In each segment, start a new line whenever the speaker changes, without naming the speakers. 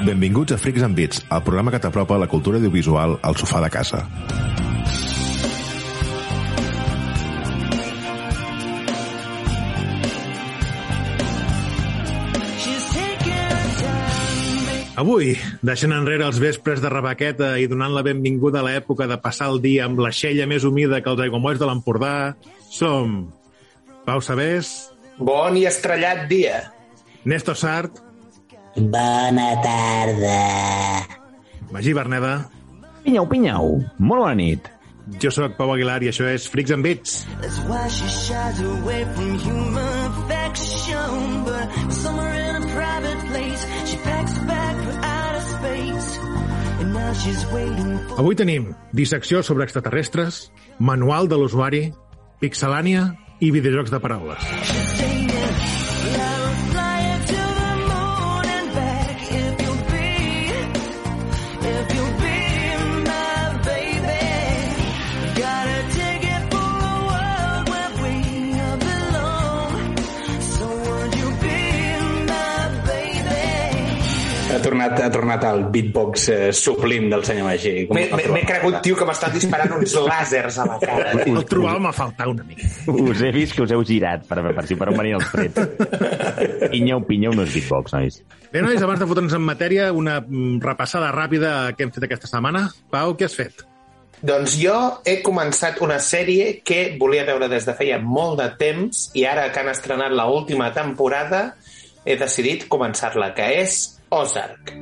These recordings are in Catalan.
Benvinguts a Freaks and Beats, el programa que t'apropa la cultura audiovisual al sofà de casa.
Avui, deixant enrere els vespres de rebaqueta i donant la benvinguda a l'època de passar el dia amb la xella més humida que els aiguamolls de l'Empordà, som Pau Sabés,
Bon i estrellat dia.
Néstor Sart,
Bona tarda.
Magí Berneda,
Pinyau, pinyau. Molt bona nit.
jo sóc Pau Aguilar i això és Freaks and Beats.
That's why she shies away from human affection. But somewhere in a private place, she packs a bag for outer space. And now she's waiting for
Avui tenim dissecció sobre extraterrestres, manual de l'usuari, pixelània i videojocs de paraules.
saying,
tornat, ha tornat el beatbox eh, sublim del senyor Magí.
M'he cregut, tio, que m'estan disparant uns làsers a la cara.
El trobal m'ha faltat una mica.
Us he vist que us heu girat per, per si per on venien els trets. Pinyeu, pinyeu no és beatbox, nois.
Bé, nois, abans de fotre'ns en matèria, una mm, repassada ràpida a què hem fet aquesta setmana. Pau, què has fet?
Doncs jo he començat una sèrie que volia veure des de feia molt de temps i ara que han estrenat l última temporada he decidit començar-la, que és Ozark.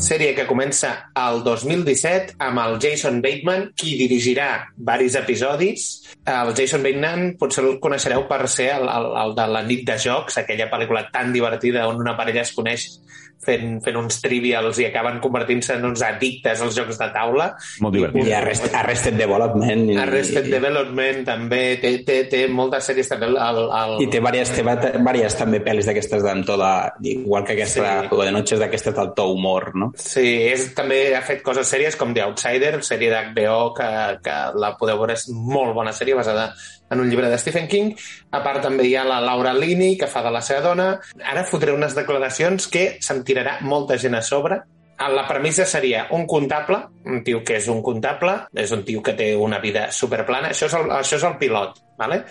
Sèrie que comença al 2017 amb el Jason Bateman, qui dirigirà varis episodis. El Jason Bateman potser el coneixereu per ser el, el, el de la nit de jocs, aquella pel·lícula tan divertida on una parella es coneix fent, fent uns trivials i acaben convertint-se en uns addictes als jocs de taula.
Molt divertit.
I Arrest, Arrested Development. I,
Arrested Development també té, té, té moltes sèries també. El, el...
I té diverses, té diverses també pel·lis d'aquestes d'en to de... Igual que aquesta,
Sí.
sí. de noches d'aquestes del to humor, no?
Sí, és, també ha fet coses sèries com The Outsider, sèrie d'HBO, que, que la podeu veure, és molt bona sèrie basada en un llibre de Stephen King. A part també hi ha la Laura Linney, que fa de la seva dona. Ara fotré unes declaracions que se'n tirarà molta gent a sobre. La premissa seria un comptable, un tio que és un comptable, és un tio que té una vida superplana. Això és el, això és el pilot, ¿vale?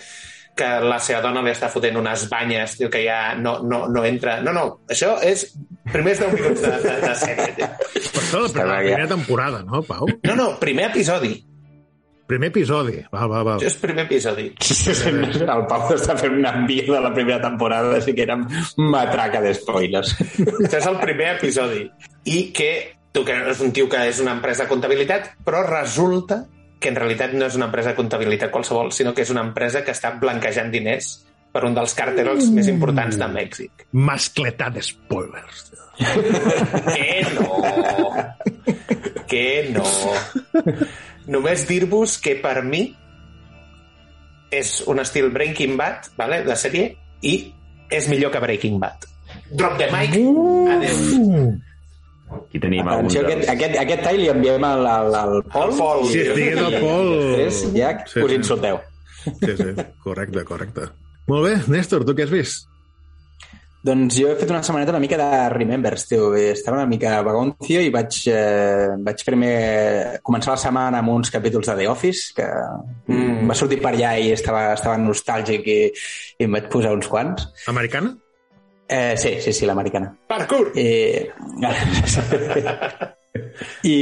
que la seva dona li està fotent unes banyes, diu que ja no, no, no entra... No, no, això és primers 10 minuts de, de, de sèrie. tio.
Per això la, la
bé, ja.
primera temporada, no, Pau?
No, no, primer episodi.
Primer episodi. Val, val, val.
Això és primer episodi.
El Pau està fent un envio de la primera temporada, així que era matraca de spoilers.
Això és el primer episodi. I que tu que és un tio que és una empresa de comptabilitat, però resulta que en realitat no és una empresa de comptabilitat qualsevol, sinó que és una empresa que està blanquejant diners per un dels càrtels més importants de Mèxic.
Mascletà de spoilers.
Que no! Que no! Només dir-vos que per mi és un estil Breaking Bad, vale, de sèrie, i és millor que Breaking Bad. Drop the mic, adeu.
Aquí tenim alguns
Atenció, aquest,
dels...
aquest, aquest tall li enviem al, al, al Pol.
Al Pol.
Si estigués el Pol...
Després ja
Sí,
us
sí.
insulteu.
Sí, sí, correcte, correcte. Molt bé, Néstor, tu què has vist?
Doncs jo he fet una setmaneta una mica de Remembers, tio. Estava una mica vagoncio i vaig, eh, vaig primer començar la setmana amb uns capítols de The Office, que mm. va sortir per allà i estava, estava nostàlgic i, i em vaig posar uns quants.
Americana?
Eh, sí, sí, sí, l'americana.
Parkour!
Eh, I,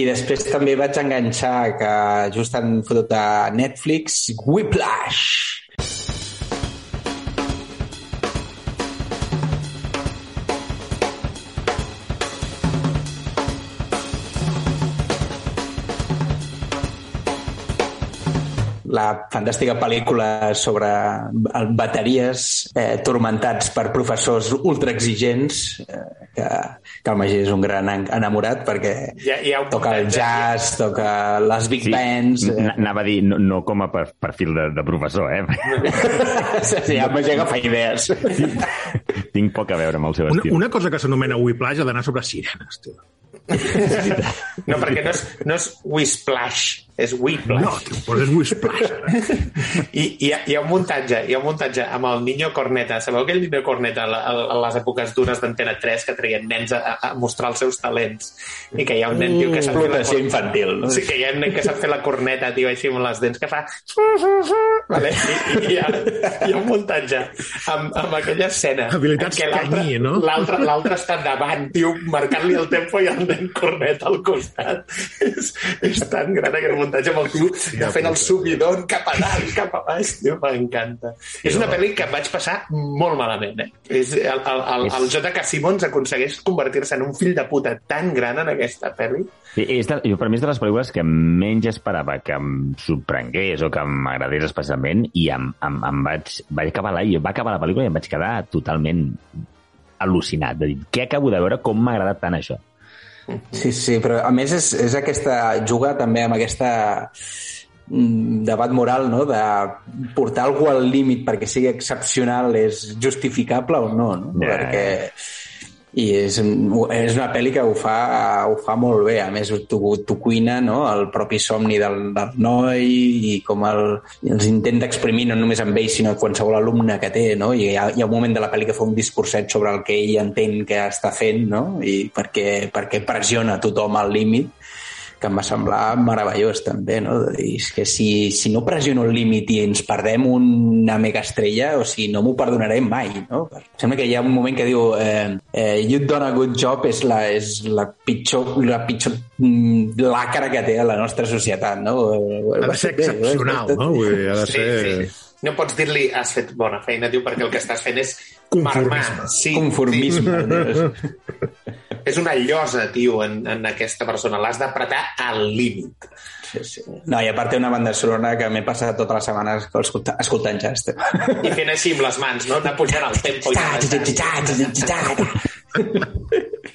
I després també vaig enganxar que just han fotut a Netflix Whiplash. La fantàstica pel·lícula sobre bateries eh, tormentats per professors ultra exigents eh, que, que el Magí és un gran en- enamorat perquè
Ja, ja
toca el jazz, toca les big
Sí,
bands... Eh.
anava a dir, no, no com a per- perfil de, de professor, eh?
sí, sí, el Magí agafa idees.
Tinc poc a veure amb el seu
Una,
estil.
una cosa que s'anomena Whiplash ha d'anar sobre sirenes, tio.
No, perquè no és, no és Whisplash. És Whiplash.
No, tio, però és Whisplash.
I, i hi, ha, hi ha un muntatge, hi ha un muntatge amb el Niño Corneta. Sabeu aquell Niño Corneta a, a, a les èpoques dures d'Antena 3 que traien nens a, a mostrar els seus talents i que hi ha un nen tio, que sap fer la
Explotació
cor-
infantil, no?
Sí, que hi ha un nen que sap fer la corneta, tio, així amb les dents, que fa... Vale? I, i hi, ha, hi ha un muntatge amb, amb aquella escena.
Habilitats
l'altre-
Cañí, no?
L'altre està davant, tio, marcant-li el tempo i el nen cornet al costat. és, és tan gran aquest muntatge amb el tio ja, fent el subidon cap a dalt, cap a baix, tio, m'encanta. És una pel·li que vaig passar molt malament, eh? És, el, el, el, el J.K. Simmons aconsegueix convertir-se en un fill de puta tan gran en aquesta pel·li.
Sí, és de, jo, per mi és de les pel·lícules que menys esperava que em sorprengués o que m'agradés especialment i em, em, em vaig, vaig acabar la, va acabar la pel·lícula i em vaig quedar totalment al·lucinat de dir, què acabo de veure, com m'ha agradat tant això?
Sí, sí, però a més és, és aquesta... juga també amb aquesta mm, debat moral, no?, de portar algú al límit perquè sigui excepcional és justificable o no, no?
Ja.
Perquè... I és, és una pel·li que ho fa, ho fa molt bé. A més, t'ho cuina no? el propi somni del, del noi i com el, els intenta exprimir no només amb ell, sinó qualsevol alumne que té. No? I hi ha, hi ha un moment de la pel·li que fa un discurset sobre el que ell entén que està fent no? i perquè, perquè pressiona tothom al límit que em va semblar meravellós també, no? De dir, és que si, si no pressiono el límit i ens perdem una megaestrella, o sigui, no m'ho perdonaré mai, no? Em sembla que hi ha un moment que diu eh, eh, you've done a good job és la, és la pitjor, la pitjor mm, lacra que té a la nostra societat, no?
Ha de ser excepcional, no? Vull dir, ha de
Sí,
ser...
sí. No pots dir-li has fet bona feina, diu, perquè el que estàs fent és
Conformisme.
marmar. Sí,
Conformisme.
Sí. És una llosa, tio, en, en aquesta persona. L'has d'apretar al límit.
Sí, sí. No, i a part té una banda sonora que m'he passat tota la setmana escoltant, escoltant jazz.
I fent així amb les mans, no? Anar pujant el tempo. I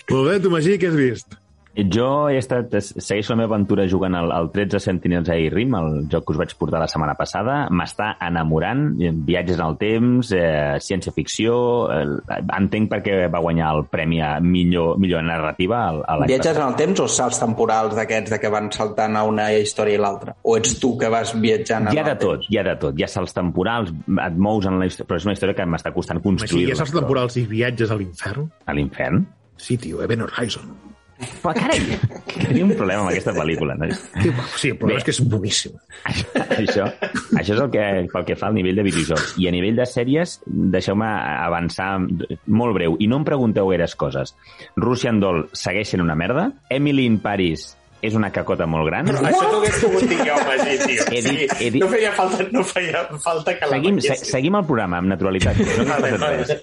Molt bé, tu, Magí, què has vist?
Jo he estat, segueixo la meva aventura jugant al, al 13 Sentinels Rim, el joc que us vaig portar la setmana passada. M'està enamorant, viatges en el temps, eh, ciència-ficció... Eh, entenc per què va guanyar el premi a millor, millor narrativa a, a
Viatges
passat.
en el temps o salts temporals d'aquests de que van saltant a una història i l'altra? O ets tu que vas viatjant en
Hi ha de tot,
temps?
hi ha de tot. Hi ha salts temporals, et mous en la història, però és una història que m'està costant construir.
ja saps temporals i viatges a l'infern?
A l'infern?
Sí, tio, Event Horizon.
Però carai, tenim un problema amb aquesta pel·lícula, no?
Sí, el problema
Bé.
és que és boníssim.
això, això és el que, pel que fa al nivell de videojocs. I a nivell de sèries, deixeu-me avançar molt breu. I no em pregunteu gaires coses. Russian Doll segueix sent una merda. Emily in Paris és una cacota molt gran.
Però això t'ho hagués pogut dir jo, Magí, tio.
He dit- he dit-
No feia falta, no feia falta que la
Seguim, se,
veiessis.
seguim el programa amb naturalitat. No
Vale, vale.
res.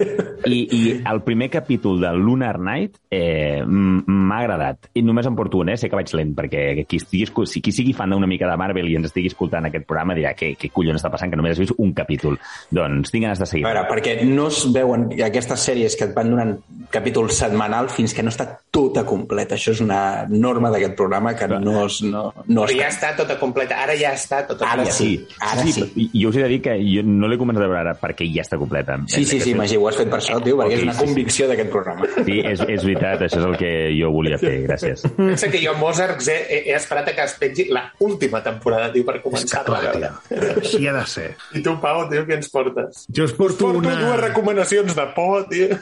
I, I el primer capítol de Lunar Night eh, m'ha agradat. I només en porto un, eh? sé que vaig lent, perquè qui, estigui, si qui sigui fan d'una mica de Marvel i ens estigui escoltant aquest programa dirà què, què collons està passant, que només has vist un capítol. Doncs tinc ganes de seguir.
A veure, perquè no es veuen aquestes sèries que et van donant capítol setmanal fins que no està tota completa. Això és una norma d'aquest programa que no, es, no, no
Però ja
està.
està tota completa. Ara ja està tota
Ara
completa.
sí. Ara sí.
I, i jo us he de dir que jo no l'he començat a veure ara perquè ja està completa.
Sí, sí, sí, Magí, ho has fet per això, tio, perquè
Ok,
és una
sí, sí.
convicció d'aquest programa.
Sí, és, és veritat, això és el que jo volia fer, gràcies.
Pensa que jo Mozart he, he, esperat a que es pengi la última temporada, tio, per començar-la a veure.
Així ha de ser.
I tu, Pau, tio, què ens portes?
Jo us porto,
Porto
una...
dues recomanacions de por, tio.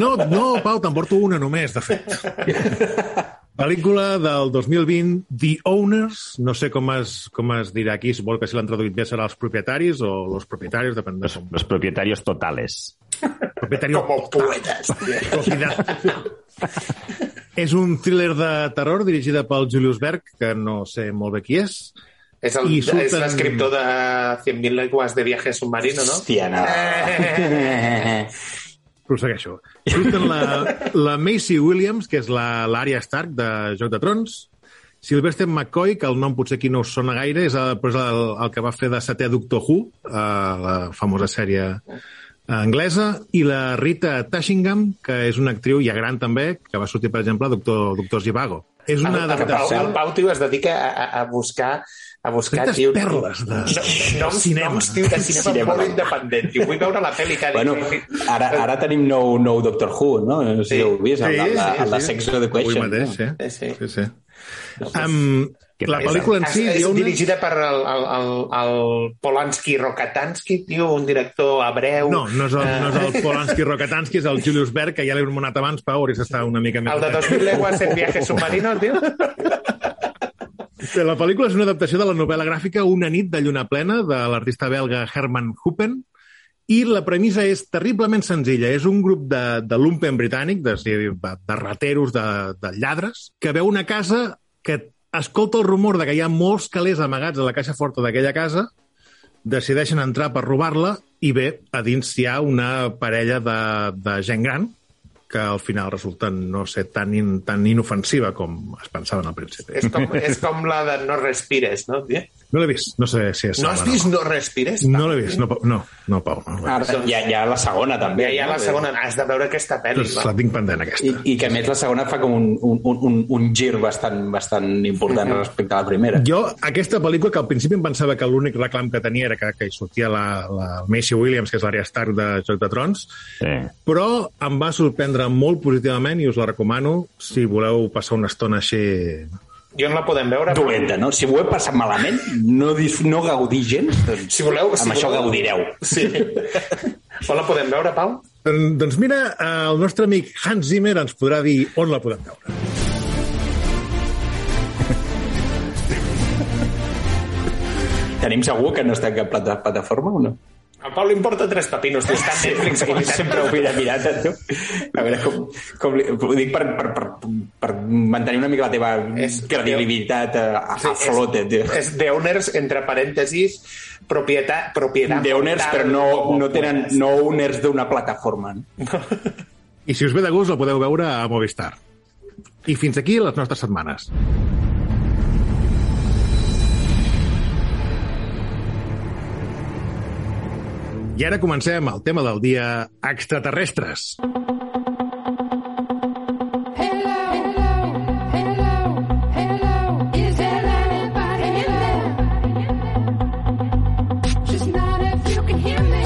No, no, Pau, te'n porto una només, de fet. Pel·lícula del 2020, The Owners, no sé com es, com es dirà aquí, suposo que si l'han traduït bé serà els propietaris o los propietarios, depèn de com.
los propietarios totales.
Propietario
Com poetes.
Propiedad. és un thriller de terror dirigida pel Julius Berg, que no sé molt bé qui és.
És el-
I surten-
és l'escriptor de 100.000 leguas de viaje submarino, no?
Hòstia, no.
Prossegueixo. Surten la, la Macy Williams, que és la- l'Ària Stark de Joc de Trons, Sylvester McCoy, que el nom potser aquí no us sona gaire, és el, però és el, el que va fer de setè Doctor Who, eh, la famosa sèrie anglesa, i la Rita Tashingham, que és una actriu ja gran també, que va sortir, per exemple, a Doctor, Doctor Zivago. És
El,
una
el, Pau,
adaptació...
el Pau, tio, es dedica a, a, a buscar a buscar,
Tantes
tio,
perles de-
no, noms,
cinema.
noms, tio, de cinema,
Cinema.
molt independent, tio. Vull veure la pel·li que ha
Bueno, ara, ara tenim nou, nou Doctor Who, no? No sé si
Sí.
heu vist,
Sí,
el,
sí,
el, de
sí.
Sex Education.
Avui mateix,
no?
sí.
Sí, sí.
sí, sí. Um, La pel·lícula en si
és, és
una...
dirigida per el, el, el, el Polanski Rokatansky, tio, un director hebreu.
No, no és el, no és
Eh,
el Polanski Rokatansky, és el Julius Berg, que ja l'he anomenat abans, Pau, hauries d'estar una mica més...
El de 2000 leguas en viaje submarino, tio.
La pel·lícula és una adaptació de la novel·la gràfica Una nit de lluna plena, de l'artista belga Herman Huppen, i la premissa és terriblement senzilla. És un grup de, de lumpen britànic, de, de, de rateros, de, de lladres, que veu una casa que escolta el rumor de que hi ha molts calés amagats a la caixa forta d'aquella casa, decideixen entrar per robar-la i bé, a dins hi ha una parella de, de gent gran que al final resulta no ser tan, in, tan inofensiva com es pensaven al principi.
És com, és com la de No respires, no?
No l'he vist, no sé si és...
No has vist No respires?
No l'he vist, no, no, no, Pau. No.
Ara, hi, ha, hi ha la segona, també.
Ja hi ha la segona. Has de veure aquesta pel·li.
Doncs la tinc pendent,
I,
aquesta.
I que a més la segona fa com un, un, un, un, un gir bastant, bastant important respecte a la primera.
Jo, aquesta pel·lícula, que al principi em pensava que l'únic reclam que tenia era que, que hi sortia la, la Macy Williams, que és l'Arya Stark de Joc de Trons,
Sí.
però em va sorprendre molt positivament i us la recomano si voleu passar una estona així...
Jo no la podem veure.
Dolenta, no? Si ho he passat malament, no, no gaudir gens, doncs
Si voleu... Si
amb això
voleu...
gaudireu.
Sí. On la podem veure, Pau?
Doncs, doncs mira, eh, el nostre amic Hans Zimmer ens podrà dir on la podem veure.
Tenim segur que no està en cap plata, plataforma o no?
Al Pau li importa tres papinos. Tu està en Netflix.
Ell sempre ho mira mirat, tu. A veure, com, com li, ho dic per, per, per, per mantenir una mica la teva
És-
credibilitat a, a,
Sí,
a flote,
és,
tio.
és The Owners, entre parèntesis, propietat, propietat
De owners, però no, no tenen no owners d'una plataforma. No?
I si us ve de gust, la podeu veure a Movistar. I fins aquí les nostres setmanes. I ara comencem el tema del dia extraterrestres.
Hello, hello, hello, hello. Is there anybody in there? Just not if you can hear me.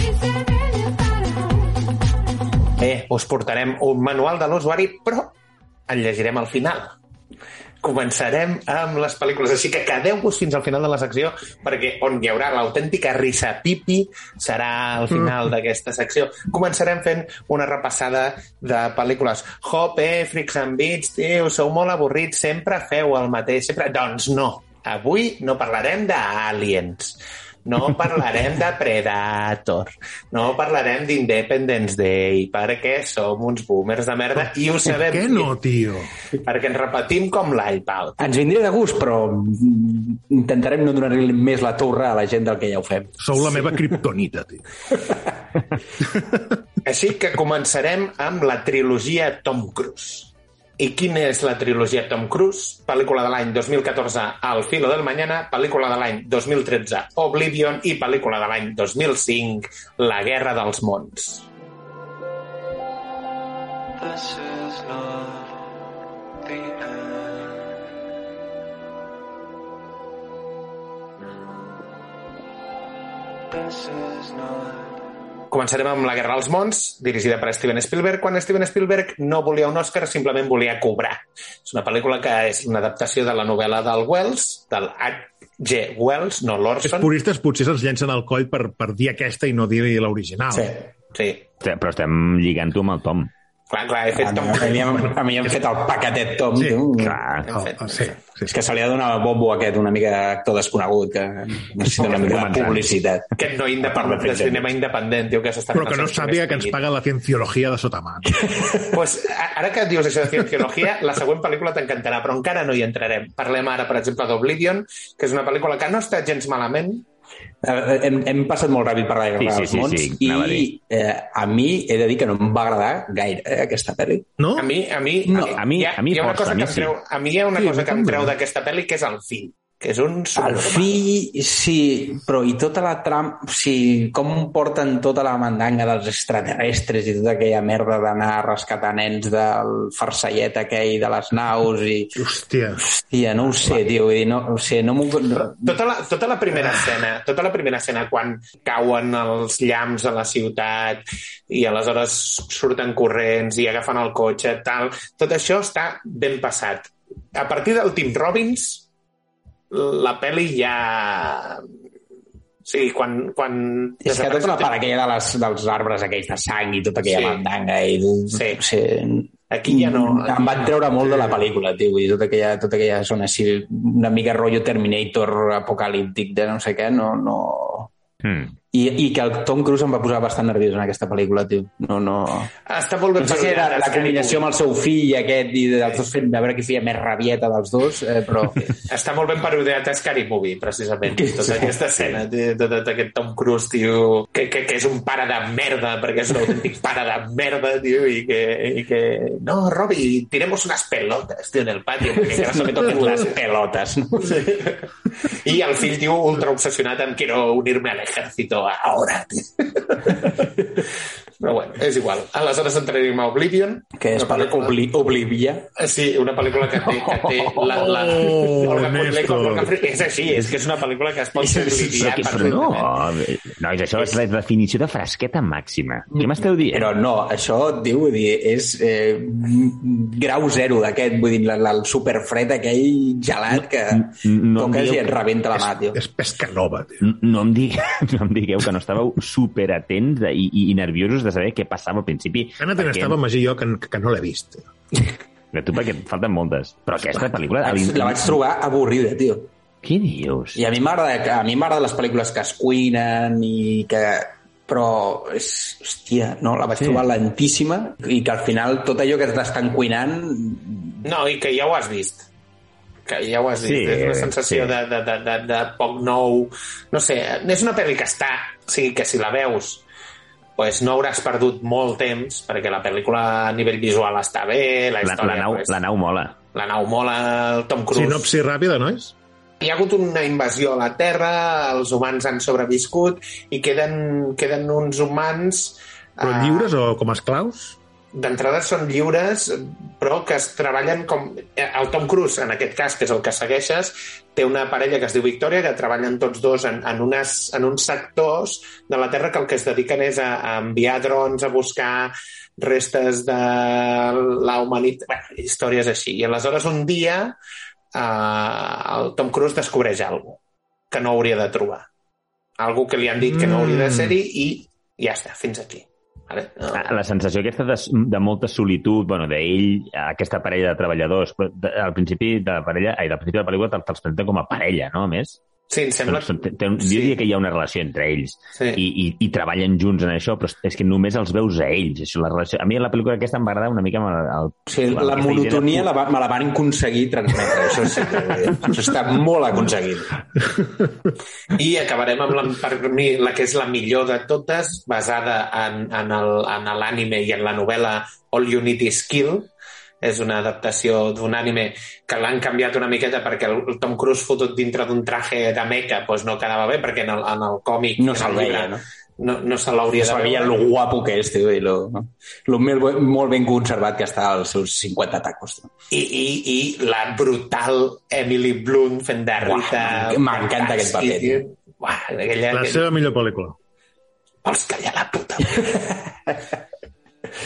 Is there anybody home?
Eh, us portarem un manual de l'usuari, però el llegirem al final. Començarem amb les pel·lícules, així que quedeu-vos fins al final de la secció, perquè on hi haurà l'autèntica risa pipi serà al final d'aquesta secció. Començarem fent una repassada de pel·lícules. Jope, Freaks and Beats, tio, sou molt avorrits, sempre feu el mateix. Sempre... Doncs no, avui no parlarem d'aliens. No parlarem de Predator. No parlarem d'Independence Day, perquè som uns boomers de merda i ho sabem.
Què no, tio?
Perquè ens repetim com l'iPad.
Ens vindria de gust, però intentarem no donar-li més la torre a la gent del que ja ho fem.
Sou la meva kriptonita, tio.
Així que començarem amb la trilogia Tom Cruise. I quina és la trilogia Tom Cruise? Pel·lícula de l'any 2014, Al filo del mañana, pel·lícula de l'any 2013, Oblivion, i pel·lícula de l'any 2005, La guerra dels mons.
This is not the end. This is not.
Començarem amb La guerra dels mons, dirigida per Steven Spielberg, quan Steven Spielberg no volia un Oscar, simplement volia cobrar. És una pel·lícula que és una adaptació de la novel·la del Wells, del H.G. Wells, no
Els
l'Orson.
puristes potser se'ls llencen al coll per, per dir aquesta i no dir l'original.
Sí.
Sí,
Però estem lligant-ho amb el Tom.
Clar, clar, he fet
A
Tom
mi, a mi, a mi em fet el paquetet Tom,
Sí,
tu.
Clar.
El, el, sí, sí,
És que se li ha donat bombo a aquest una mica actor desconegut que necessita una mica de publicitat.
Aquest no independent,
Parla
de
fent
cinema independent, diu que s'està
Però que
el
no sàpiga que ens paga la cienciologia de sota mà.
pues, ara que dius això de cienciologia, la següent pel·lícula t'encantarà, però encara no hi entrarem. Parlem ara, per exemple, d'Oblivion, que és una pel·lícula que no està gens malament,
Hem, hem passat molt ràpid per la Guerra
Sí, sí,
dels
sí,
Mons
sí, anava a
i
dir.
eh, a mi he de dir que no em va agradar gaire eh, aquesta pel·li.
No?
A mi, a mi,
No, a mi-
hi ha,
a mi
hi ha una
força,
cosa
a mi
que em
sí.
treu, a mi hi ha una
Sí,
cosa
a mi
que em treu d'aquesta pel·li, que és el fill. Que és un
El
subnormal.
fill, sí, però i tota la tram... O sigui, com porten tota la mandanga dels extraterrestres i tota aquella merda d'anar a rescatar nens del farcellet aquell de les naus i...
Hòstia.
Hòstia, no ho sé, tio, vull dir, no, o sigui, no m'ho... No,
Tota la, tota la primera escena, tota la primera escena quan cauen els llamps a la ciutat i aleshores surten corrents i agafen el cotxe, tal, tot això està ben passat. A partir del Tim Robbins, la pel·li ja... Sí, quan... quan
és que tota la part aquella de les, dels arbres aquells de sang i tota aquella
Sí.
mandanga i...
Sí.
Sigui,
Aquí ja no...
Em van treure molt de la pel·lícula, tio, vull dir, tota aquella, tota aquella zona així, una mica rotllo Terminator apocalíptic de no sé què, no... no...
Hmm.
I, I que el Tom Cruise em va posar bastant nerviós en aquesta pel·lícula, tio. No, no...
Està molt ben
No sé si era la combinació amb el seu fill aquest i dels dos fent a veure qui feia més rabieta dels dos, eh, però...
Està molt ben parodiat a Scary Movie, precisament. Tota aquesta escena, de, de, de, d'aquest Tom Cruise, tio, que, que, que és un pare de merda, perquè és un autèntic pare de merda, tio, i que, i que... No, Robbie, tiremos unas pelotas, tio, en el patio, perquè encara no me toquen
les pelotes, no?
I el fill, tio, ultra obsessionat amb quiero unirme al ejército ahora, tio. Però bueno, és igual. Aleshores entrarem a Oblivion.
Que és per obli Oblivia.
Sí, una pel·lícula que té, que té la, la,
Oh,
Freeman. És així, és que és una pel·lícula que es pot obliviar
que, però no, nois, això és la definició de fresqueta màxima. Què m'esteu dient?
Però no, això, diu, vull dir, és eh, grau zero d'aquest, vull dir, la, la, el superfred aquell gelat que
no
toques i et rebenta la mà, tio.
És pesca nova, tio.
N- no em, digui, no em digueu que no estàveu i, i, i nerviosos de saber què passava al principi.
Anna
perquè-
estava Magí jo que, que no l'he vist.
De tu perquè et falten moltes. Però aquesta pel·lícula...
la vaig trobar avorrida, tio.
Què dius?
I a mi m'agrada a mi m'agraden les pel·lícules que es cuinen i que però és, hòstia, no, la vaig
Sí.
trobar lentíssima i que al final tot allò que t'estan cuinant
No, i que ja ho has vist. Que ja ho has vist.
Sí,
és una sensació
sí.
de, de, de, de, de poc nou. No sé, és una pel·li que està... O sigui, que si la veus pues no hauràs perdut molt temps perquè la pel·lícula a nivell visual està bé, la
La,
història...
la, nau,
pues,
la nau mola.
la nau mola, el Tom Cruise...
Sinopsi ràpida, nois?
hi ha hagut una invasió a la Terra, els humans han sobreviscut i queden, queden uns humans...
Però
eh,
lliures o com a esclaus?
D'entrada són lliures, però que es treballen com... eh, El Tom Cruise, en aquest cas, que és el que segueixes, té una parella que es diu Victoria, que treballen tots dos en, en, unes, en uns sectors de la Terra que el que es dediquen és a, a enviar drons a buscar restes de la humanitat... Bé, històries així. I aleshores un dia eh, el Tom Cruise descobreix alguna que no hauria de trobar. Algo que li han dit que no hauria de ser-hi i ja està, fins aquí. No.
Ah, La sensació aquesta de, de molta solitud, bueno, d'ell, aquesta parella de treballadors, però de, al principi de la parella, ai, del principi de la pel·lícula te'ls presenten com a parella, no? A més,
Sí, em sembla...
Són- té, té un,
sí.
jo diria que hi ha una relació entre ells
Sí.
i, i, i treballen junts en això, però és que només els veus a ells. Això, la relació... A mi la pel·lícula aquesta em va agradar una mica amb el, el, amb
la
de-
monotonia la, va- me la van aconseguir transmetre això, sí, això està molt aconseguit
I acabarem amb la, per mi, la que és la millor de totes, basada en, en el- en l'ànime i en la novel·la All You Need Is Kill. És una adaptació d'un ànime que l'han canviat una miqueta perquè el, Tom Cruise fotut dintre d'un traje de meca pues no quedava bé perquè en el, en el còmic
no se'l
el
veia,
llibre,
no?
no, no se l'hauria
se
de veure.
lo guapo que és, tio, i lo, lo molt, molt ben conservat que està als seus 50 tacos. Tio.
I, i, i la brutal Emily Blunt fent de Rita.
M'encanta aquest paper,
tio. Uah, aquella,
La seva millor pel·lícula.
Vols callar la puta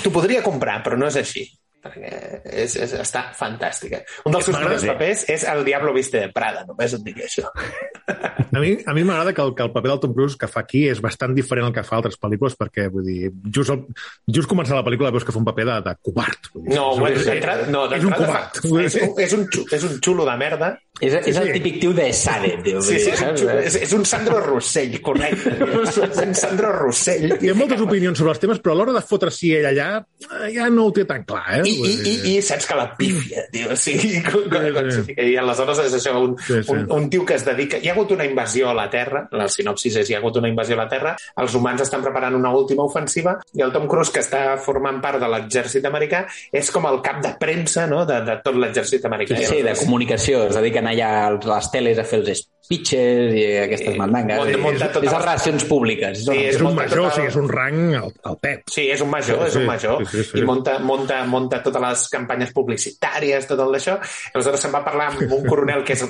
T'ho podria comprar, però no és així perquè és, és, està fantàstica. Un dels seus primers papers és El Diablo Viste de Prada, només et dic això.
A mi, a mi m'agrada que, el, que el paper del Tom Cruise que fa aquí és bastant diferent al que fa a altres pel·lícules perquè, vull dir, just, el, just començant la pel·lícula veus que fa un paper de, de covard. Vull dir,
No,
és,
bueno,
és,
d'entrada no,
és un covard.
fa- És, un- és, un, és un xulo de merda.
És, és el
sí.
típic tio de Sade, tio.
Sí, sí, és, un, xulo, és, és un Sandro Rossell, correcte. és un Sandro Rossell.
Hi ha moltes opinions sobre els temes, però a l'hora de fotre si ell allà eh, ja no ho té tan clar, eh?
I, i, i, i saps que la pífia, tio, o sigui, com, com, com,
sí.
i aleshores és això, un,
Sí, sí.
un, un tio que es dedica... Hi ha hagut una invasió a la Terra, la sinopsis és hi ha hagut una invasió a la Terra, els humans estan preparant una última ofensiva i el Tom Cruise, que està formant part de l'exèrcit americà, és com el cap de premsa no? de, de tot l'exèrcit americà.
Sí, de comunicació. Es dediquen allà a les teles a fer els speeches i aquestes mandangues.
munta-
I
munta
és, és les relacions públiques.
Sí,
És un
munta
major,
tota-
o sigui, és un rang al, al pep.
Sí, és un major,
Sí,
és un
sí,
major.
sí, sí, sí.
I monta, monta, monta totes les campanyes publicitàries, tot el d'això. Aleshores se'n va parlar amb un coronel que és,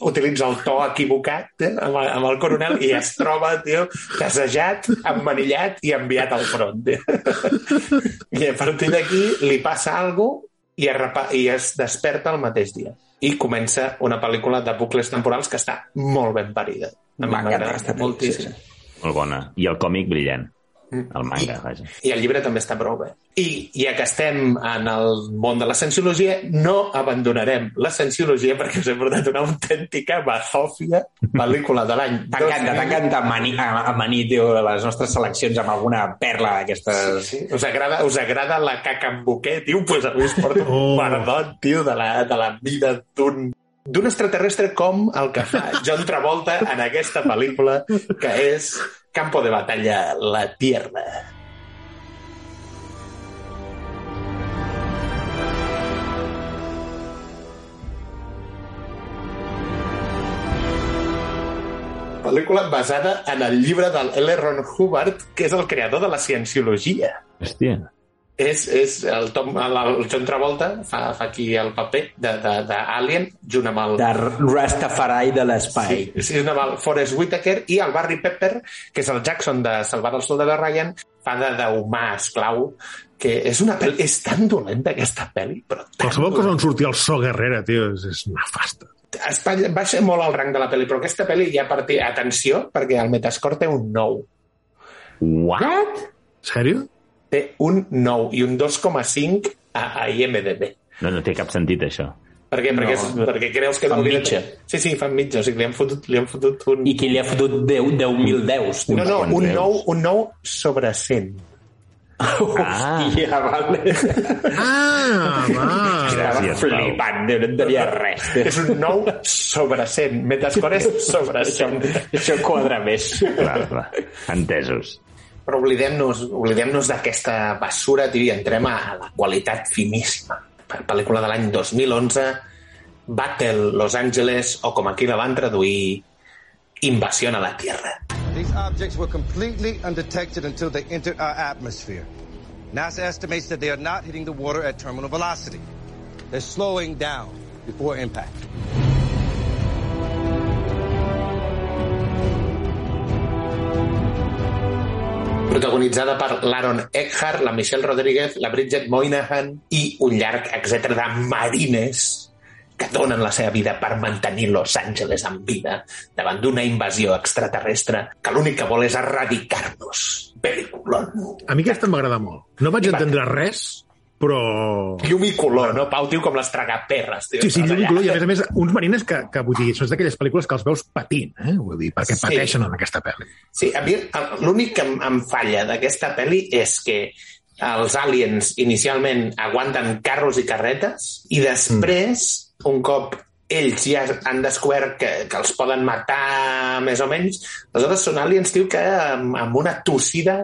utilitza el to equivocat eh, amb, el- amb el coronel i es troba, tio, desejat, emmanillat i enviat al front. Tio. I a partir d'aquí li passa alguna cosa i es, i es desperta el mateix dia. I comença una pel·lícula de bucles temporals que està molt ben parida. A mi
M'encanta
m'agrada moltíssim.
sí,
Molt bona. I el còmic brillant. El manga, vaja.
I el llibre també està prou bé. I ja que estem en el món de la cienciologia, no abandonarem la cienciologia perquè us he portat una autèntica bazòfia pel·lícula de l'any
T'encanta,
2000.
t'encanta amanir, amanir, tio, les nostres seleccions amb alguna perla d'aquestes...
Sí, us agrada, us agrada la caca amb buquet, tio? Pues avui us porto un
Oh.
perdot, tio, de la, de la vida d'un d'un extraterrestre com el que fa John Travolta en aquesta pel·lícula que és Campo de Batalla, la Tierra. Pel·lícula basada en el llibre del L. Ron Hubbard, que és el creador de la cienciologia
Hòstia.
És, és el, Tom, el, el John Travolta fa, fa aquí el paper d'Alien junt amb el,
De Rastafari de l'espai.
sí, sí, junt amb el Forrest Whitaker i el Barry Pepper, que és el Jackson de Salvar el soldado Ryan, fa de d'humà esclau, que és una pel·li... És tan dolenta aquesta pel·li, però
Qualsevol cosa on surti el so Guerrera, tio, és, és nefasta.
Espanya baixa molt el rang de la pel·li, però aquesta pel·li ja partia... Atenció, perquè el Metascore té un 9.
What?
Sèrio?
Té un 9 i un 2,5 a, a IMDB.
No, no té cap sentit, això.
Per què? Perquè,
No.
és, perquè creus que...
Fan
de-
mitja.
Sí, sí, fan mitja. O sigui, li han fotut, li han fotut un...
I qui li ha fotut 10 10.000 deus?
No, no, un
deus?
9, un 9 sobre 100.
Hòstia, vale.
Ah, va.
Estava
Gràcies,
flipant, no entenia res.
És un 9 sobre 100. Metascore és sobre
Això,
100.
això quadra més.
Clar, clar. Entesos.
Però oblidem-nos oblidem d'aquesta tio, i entrem a la qualitat finíssima. Pel·lícula de l'any 2011, Battle Los Angeles, o com aquí la van traduir, Invasión a la Tierra.
These objects were completely undetected until they entered our atmosphere. NASA estimates that they are not hitting the water at terminal velocity. They're slowing down before impact.
Protagonitzada per l'Aaron Eckhart, la Michelle Rodríguez, la Bridget Moynihan i un llarg etcètera de marines que donen la seva vida per mantenir Los Angeles en vida davant d'una invasió extraterrestre que l'únic que vol és erradicar-nos. Pel·lículon.
A mi aquesta m'agrada molt. No vaig entendre res, però...
Llum i color, no, Pau, tio, com les tragaperres, tio.
Sí, sí, llum i color, i a més a més, uns marines que, que vull dir, són d'aquelles pel·lícules que els veus patint, eh? Vull dir, perquè
Sí.
pateixen en aquesta pel·li.
Sí, a mi l'únic que em, em falla d'aquesta pel·li és que els aliens inicialment aguanten carros i carretes i després, un cop ells ja han descobert que, que els poden matar més o menys, aleshores són aliens, tio, que amb, amb una tossida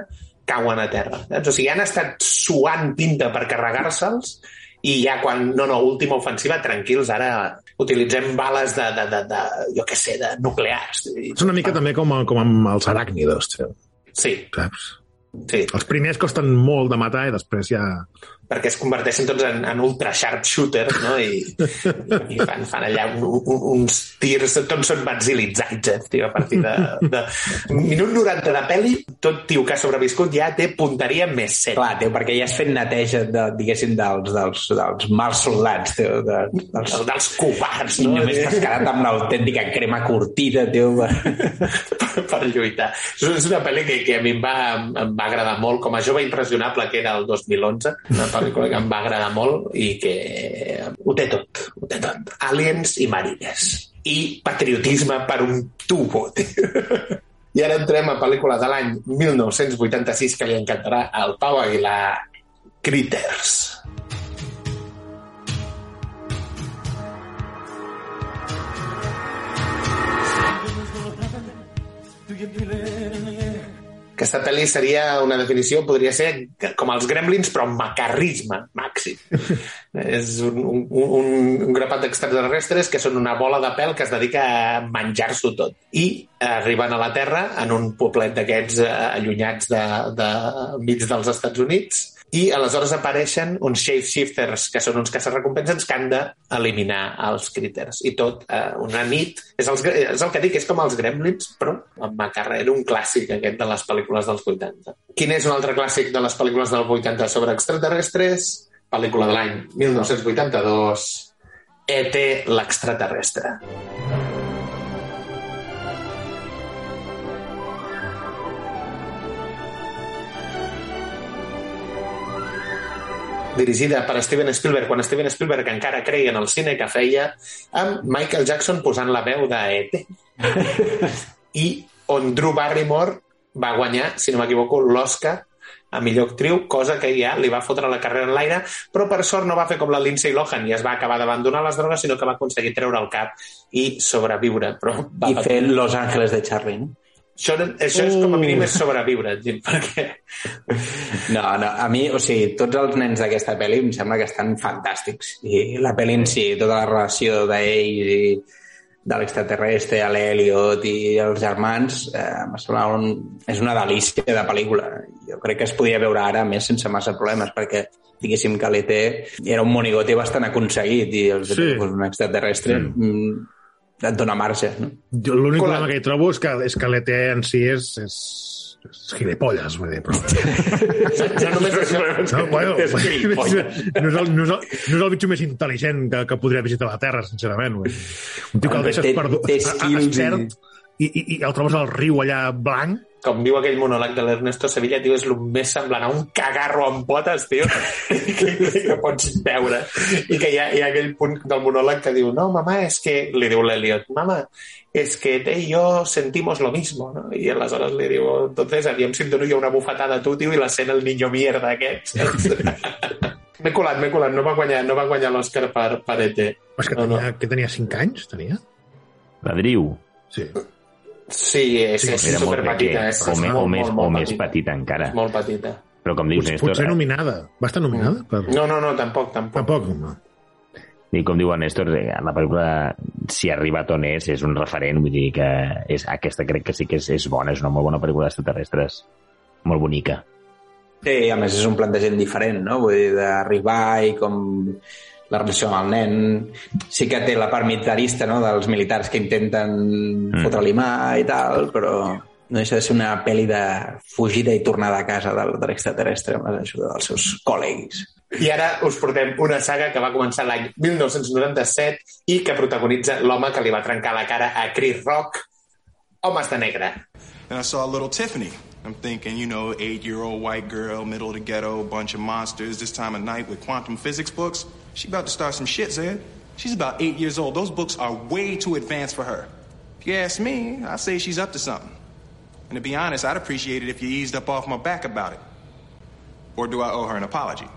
cauen a terra. Saps? O sigui, han estat suant tinta per carregar-se'ls i ja quan, no, no, última ofensiva, tranquils, ara utilitzem bales de, de, de, de jo què sé, de nuclears.
És una mica també com, com amb els aràcnidos, tio,
Sí,
saps?
sí.
Els primers costen molt de matar i després ja...
perquè es converteixen tots en, en ultra sharp shooters, no? I, i fan, fan allà un, un, uns tirs, tots són maxilitzats, eh, tio, a partir de, de... Minut 90 de pel·li, tot tio que ha sobreviscut ja té punteria més 7.
Clar, tio, perquè ja has fet neteja, de, diguéssim, dels, dels, dels mals soldats, tio, de, dels,
El dels covards,
I
no?
només t'has quedat amb l'autèntica crema curtida, tio.
per, per lluitar. És una pel·li que, que a mi em va, em va agradar molt, com a jove impressionable que era el 2011, una pel·lícula que em va agradar molt i que ho té tot, ho té tot. Aliens i marines. I patriotisme per un tubo. I ara entrem a pel·lícula de l'any 1986 que li encantarà al Pau Aguilar, Critters. Do? Aquesta pel·li seria una definició, podria ser que- com els gremlins, però amb macarrisme màxim. és un, un, un, un grapat d'extraterrestres que són una bola de pèl que es dedica a menjar-s'ho tot. I arriben a la Terra en un poblet d'aquests eh, allunyats de, de mig dels Estats Units i aleshores apareixen uns shapeshifters, que són uns caçarrecompenses que han d'eliminar els critters. I tot eh, una nit... És, els, és el que dic, és com els gremlins, però amb macarra. Era un clàssic, aquest, de les pel·lícules dels 80. Quin és un altre clàssic de les pel·lícules dels 80 sobre extraterrestres? Pel·lícula de l'any 1982, E.T. l'extraterrestre. Dirigida per Steven Spielberg, quan Steven Spielberg encara creia en el cine que feia, amb Michael Jackson posant la veu de E.T. I on Drew Barrymore va guanyar, si no m'equivoco, l'Oscar a millor actriu, cosa que ja li va fotre la carrera en l'aire, però per sort no va fer com la Lindsay Lohan i es va acabar d'abandonar les drogues, sinó que va aconseguir treure el cap i sobreviure. Però va
I fer Los Ángeles de Charlie, no?
Això, això és com a mínim és sobreviure, Gil, perquè
No, no, a mi, o sigui, tots els nens d'aquesta pel·li em sembla que estan fantàstics. I la pel·li en si, tota la relació d'ells i de l'extraterrestre, a l'Eliot i els germans, eh, em sembla un, és una delícia de pel·lícula. Jo crec que es podia veure ara més sense massa problemes, perquè diguéssim que l'ET era un monigoti bastant aconseguit i els
Sí.
sí. un extraterrestre mm. Et dona marge, no?
Jo l'únic problema que hi trobo és que, és que l'ET en si és, és, és gilipolles, vull dir, però...
no només això,
No, bueno,
És
no, és el, no, és el, no és el bitxo més intel·ligent que, que podria visitar la Terra, sincerament. Vull. dir. Un tio que el deixes perdut, expert, i, i, i el trobes al riu allà blanc,
com diu aquell monòleg de l'Ernesto Sevilla, tio, és el més semblant a un cagarro amb potes, tio, que, que pots veure. I que hi ha, hi ha aquell punt del monòleg que diu, no, mamá, és que... Li diu l'Eliot, mamá, es que te y yo sentimos lo mismo, no? I aleshores li diu, entonces, aviam si em dono jo una bufetada a tu, tio, i la sent el niño mierda aquest. m'he colat, m'he colat, no va guanyar, no va guanyar l'Òscar per, per ET.
és que
No, no.
tenia, que tenia 5 anys, tenia?
La Driu.
Sí.
Sí, és,
Sí,
és superpetita.
pequeña,
És,
o,
és
me,
molt,
o, més,
molt,
o
molt
més
petita.
petita encara.
És molt petita.
Però com dius, Néstor,
potser nominada. Va estar nominada? Per...
No, no, no, tampoc, tampoc.
Tampoc, no.
i com diu el Néstor, eh, la pel·lícula, si arriba on és, és un referent, vull dir que és, aquesta crec que sí que és, és bona, és una molt bona pel·lícula d'extraterrestres, molt bonica.
Sí, a més és un plantejament diferent, no? Vull dir, d'arribar i com la relació amb el nen... Sí que té la part militarista, no?, dels militars que intenten mm. fotre-li mà i tal, però no deixa de ser una pel·li de fugida i tornada a casa del, de l'extraterrestre amb l'ajuda dels seus col·legues.
I ara us portem una saga que va començar l'any 1997 i que protagonitza l'home que li va trencar la cara a Chris Rock, Homes de Negre.
And I saw little Tiffany. I'm thinking, you know, eight year old white girl, middle of the ghetto, bunch of monsters, this time of night with quantum physics books. She about to start some shit, Zed. She's about eight years old. Those books are way too advanced for her. If you ask me, I say she's up to something. And to be honest, I'd appreciate it if you eased up off my back about it. Or do I owe her an apology?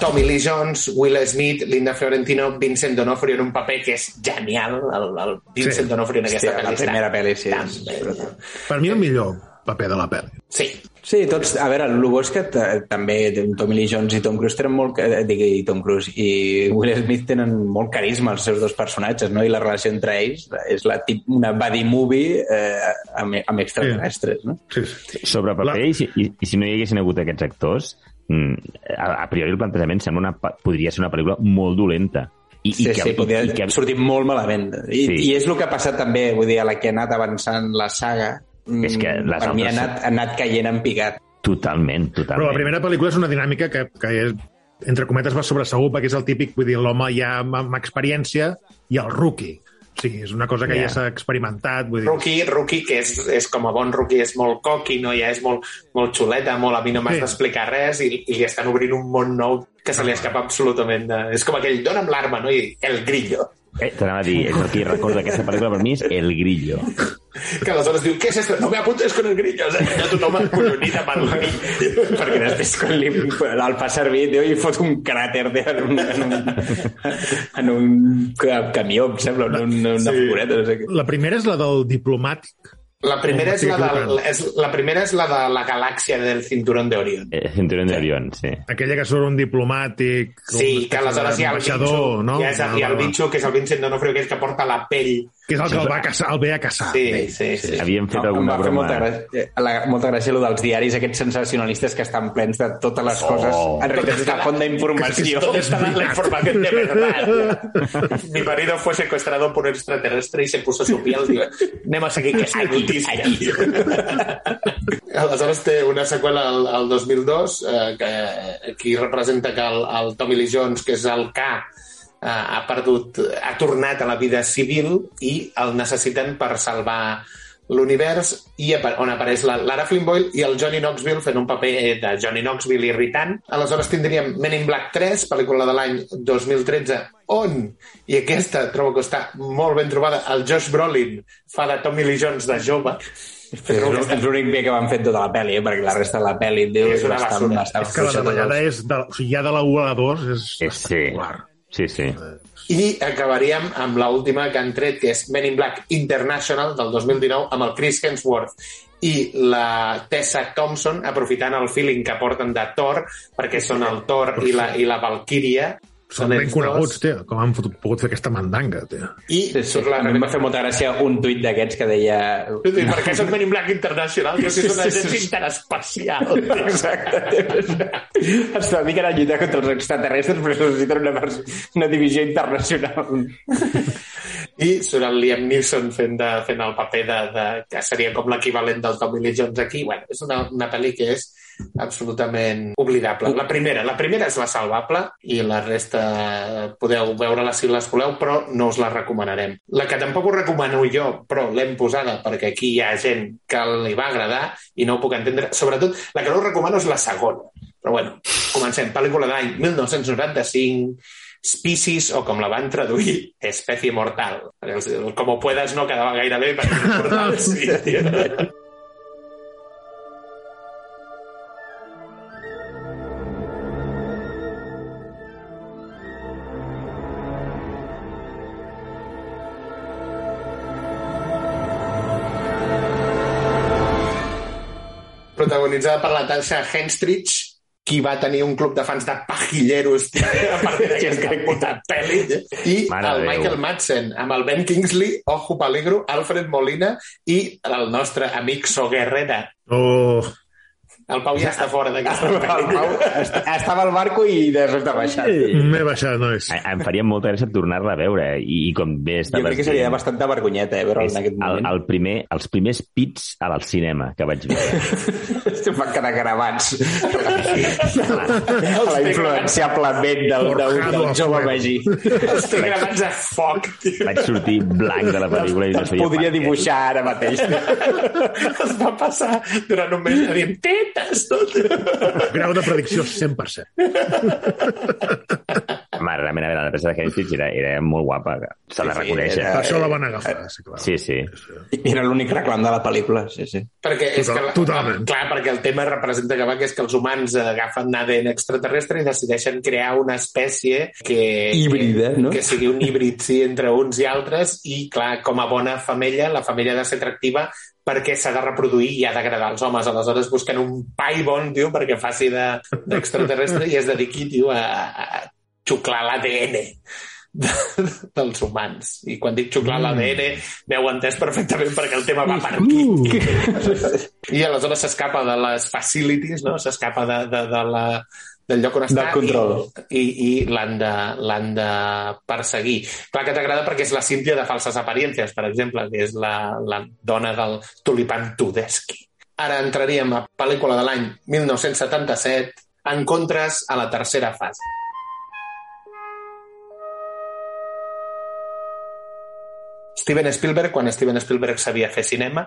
Tommy Lee Jones, Will Smith, Linda Fiorentino, Vincent D'Onofrio en un paper que és genial. El, el Vincent
Sí.
D'Onofrio en aquesta
Hòstia,
pel·li.
la primera pel·li, sí,
tan
és.
Per mi el millor paper de la pel·li.
Sí,
Sí, tots, a veure, el bo és que també Tommy Lee Jones i Tom Cruise tenen molt, eh, digui, Tom Cruise i Will Smith tenen molt carisma els seus dos personatges, no? I la relació entre ells és la tip, una buddy movie eh, amb, amb extraterrestres, no?
Sí, sí.
Sobre paper,
La-
i, si, i, i si no hi haguessin hagut aquests actors, a, a priori el plantejament sembla una, podria ser una pel·lícula molt dolenta. I,
Sí,
i que,
sí, podia
i, i que,
sortir molt malament. I,
Sí.
I és el que ha passat també, vull dir, a la que ha anat avançant la saga. mm,
És que les
per mi ha
altres-
anat, ha anat caient en picat.
Totalment, totalment.
Però la primera pel·lícula és una dinàmica que, que és, entre cometes va sobre segur perquè és el típic, vull dir, l'home ja amb, amb experiència i el rookie. Sigui, és una cosa que
Ja.
ja s'ha experimentat. Vull dir,
Rookie, Rookie, que és, és com a bon rookie, és molt coqui, no? ja és molt, molt xuleta, molt a mi no m'has
Sí.
d'explicar res, i, i li estan obrint un món nou que se li escapa absolutament. De... És com aquell, dona'm l'arma, no? I el grillo.
Eh, T'anava a dir, és el que recordo d'aquesta pel·lícula per mi és El Grillo.
Que aleshores diu, què és esto? No me apuntes con el grillo. O sigui, ja tothom acollonit amb el.
Perquè després quan li, el fa servir tio, i fot un cràter tio, en un, en un, en un ca- camió, em sembla, en una, una
Sí.
furgoneta, no sé què.
La primera és la del diplomàtic.
La primera, és la,
Sí,
del, és, la primera és la de la galàxia del cinturón de Orión.
Eh, Cinturón de Orión, sí.
Aquella que surt un diplomàtic...
Sí,
un
que aleshores hi ha el bitxo,
no?
hi ha, hi ha el bitxo, que és el Vincent D'Onofrio, que és que porta la pell.
Que és el que el, va caçar, el ve a caçar.
Sí, sí, sí.
Havíem fet
No, em
alguna
va
broma...
molta gràcia, eh, la, molta gràcia allò dels diaris, aquests sensacionalistes que estan plens de totes les coses.
Oh.
En realitat és la font d'informació.
Está la, la información de verdad. Mi marido fue secuestrado por un extraterrestre y se puso su piel. Digo, anem a seguir aquesta notícia. Aleshores té una seqüela al, al 2002 eh, que aquí representa que el, el Tommy Lee Jones, que és el K, eh, ha perdut, ha tornat a la vida civil i el necessiten per salvar l'univers i on apareix la Lara Flynn Boyle i el Johnny Knoxville fent un paper eh, de Johnny Knoxville irritant. Aleshores tindríem Men in Black 3, pel·lícula de l'any 2013, on, i aquesta trobo que està molt ben trobada, el Josh Brolin fa de Tommy Lee Jones de jove.
És l'únic- és l'únic bé que van fet tota la pel·li, eh? perquè la resta de la pel·li diu,
És una
bastant,
basura.
bastant
És que la davallada és... De, o sigui, ja de la 1 a la 2 és...
És, sí, sí, sí.
I acabaríem amb l'última que han tret, que és Men in Black International del 2019, amb el Chris Hemsworth i la Tessa Thompson, aprofitant el feeling que porten de Thor, perquè són el Thor i la, i la Valkyria.
Són ben coneguts, tio. Com han fotut, pogut fer aquesta mandanga, tio.
I
Sí, sí. A mi em va fer molta gràcia un tuit d'aquests que deia...
I per què són Men in Black International? Jo una
Sí, sí,
agència
sí.
interespacial.
Exacte. Es dediquen a lluitar contra els extraterrestres, però necessiten una, una divisió internacional.
I surt el Liam Neeson fent, de, fent el paper de, de, que seria com l'equivalent del Tommy Lee Jones aquí. Bueno, és una, una pel·li que és absolutament oblidable. La primera, la primera és la salvable i la resta podeu veure-la si les voleu, però no us la recomanarem. La que tampoc us recomano jo, però l'hem posada perquè aquí hi ha gent que li va agradar i no ho puc entendre. Sobretot, la que no us recomano és la segona. Però bueno, comencem. Pel·lícula de l'any 1995, Species, o com la van traduir, Especie Mortal. El Como puedas no quedava gaire bé, perquè mortal sí, tio. protagonitzada per la Tasha Henstridge, qui va tenir un club de fans de pajilleros a partir d'aquesta puta pel·li, i
Mare
el
Déu.
Michael Madsen, amb el Ben Kingsley, Ojo Peligro, Alfred Molina i el nostre amic So Guerrera.
Oh,
El Pau ja està fora d'aquesta
El. Pau est- estava al barco i de sobte ha baixat.
m'he baixat, nois.
Eh, Em faria molta gràcia tornar-la a veure i, i com bé
Jo crec que seria
dient,
bastanta vergonyeta, eh, veure'l en aquest
el,
moment.
el primer, els primers pits al cinema que vaig veure.
Em van quedar gravats. a la influenciable ment del, del, del jove. Magí.
Els té gravats a foc, tio.
Vaig sortir blanc de la pel·lícula i no sabia
podria dibuixar ara mateix.
Es va passar durant un mes dient.
Grau de predicció 100%.
Mare, realment, a veure, la peça de Hastings era, era molt guapa. S'ha de
Sí, sí,
reconèixer.
era-
Per això la van agafar, sí, clar.
Sí, sí.
Era l'únic reclam de la pel·lícula, sí, sí.
Perquè és
Total-
que, la-
totalment.
Clar, perquè el tema representa que va que és que els humans agafen ADN extraterrestre i decideixen crear una espècie que...
Híbrida, no?
Que sigui un híbrid, sí, entre uns i altres i, clar, com a bona femella, la femella ha de ser atractiva perquè s'ha de reproduir i ha d'agradar als homes. Aleshores busquen un pai bon, tio, perquè faci de- d'extraterrestre i es dediqui, tio, a, a xuclar l'ADN de, dels humans. I quan dic xuclar l'ADN, m'heu entès perfectament perquè el tema va per aquí. I aleshores s'escapa de les facilities, no? s'escapa de, de, de la, del lloc on està
Del control.
i, i, i l'han de, de perseguir. Clar que t'agrada perquè és la Cíntia de falses apariencias, per exemple, que és la, la dona del tulipan Tudeski. Ara entraríem a pel·lícula de l'any 1977, Encontres a la tercera fase. Steven Spielberg, quan Steven Spielberg sabia fer cinema,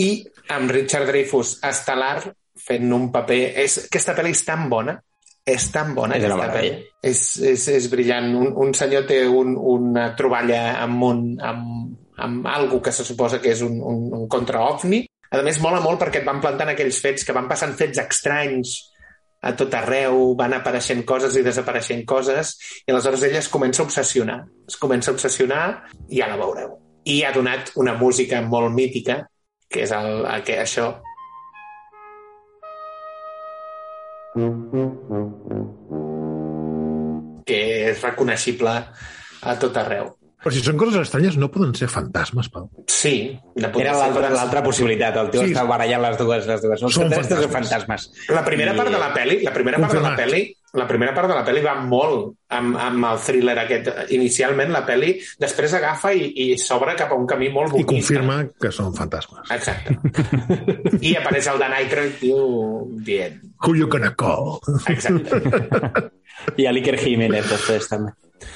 i amb Richard Dreyfuss estel·lar fent un paper... És, aquesta pel·li és tan bona És tan bona
És
aquesta pel·li. És, és, és brillant. Un, un senyor té un, una troballa amb, un, amb, amb algo que se suposa que és un, un, un contra-ovni. A més, mola molt perquè et van plantant aquells fets, que van passant fets estranys a tot arreu, van apareixent coses i desapareixent coses, i aleshores ella es comença a obsessionar. Es comença a obsessionar i ja la veureu. I ha donat una música molt mítica, que és el, el que això que és reconeixible a tot arreu.
Però si són coses estranyes, no poden ser fantasmes, Pau.
Sí, de
Era l'altra possibilitat. El tio
Sí.
està barallant les dues. Les dues. Són,
Són
fantasmes. Són
fantasmes.
La primera part de la peli, la primera part de la
Confirmat.
peli, la primera part de la peli va molt amb, amb el thriller aquest. Inicialment la peli després agafa i, i s'obre cap a un camí molt
I
boquista.
confirma que són fantasmes.
Exacte. I apareix el Dan Aykroyd, diu, dient.
Who you gonna call?
Exacte.
I a l'Iker Jiménez després també.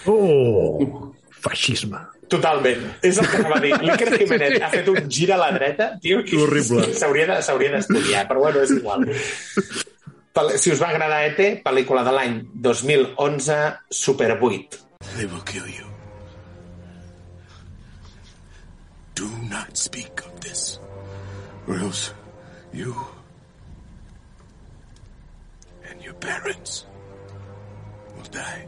Oh, feixisme.
Totalment. És el que anava a dir. L'Iker Jiménez ha fet un gir a la dreta, tio, que
Horrible.
s'hauria de- s'hauria d'estudiar, però bueno, és igual. Si us va agradar ET, pel·lícula de l'any 2011, Super 8.
They will kill you. Do not speak of this, or else you and your parents will die.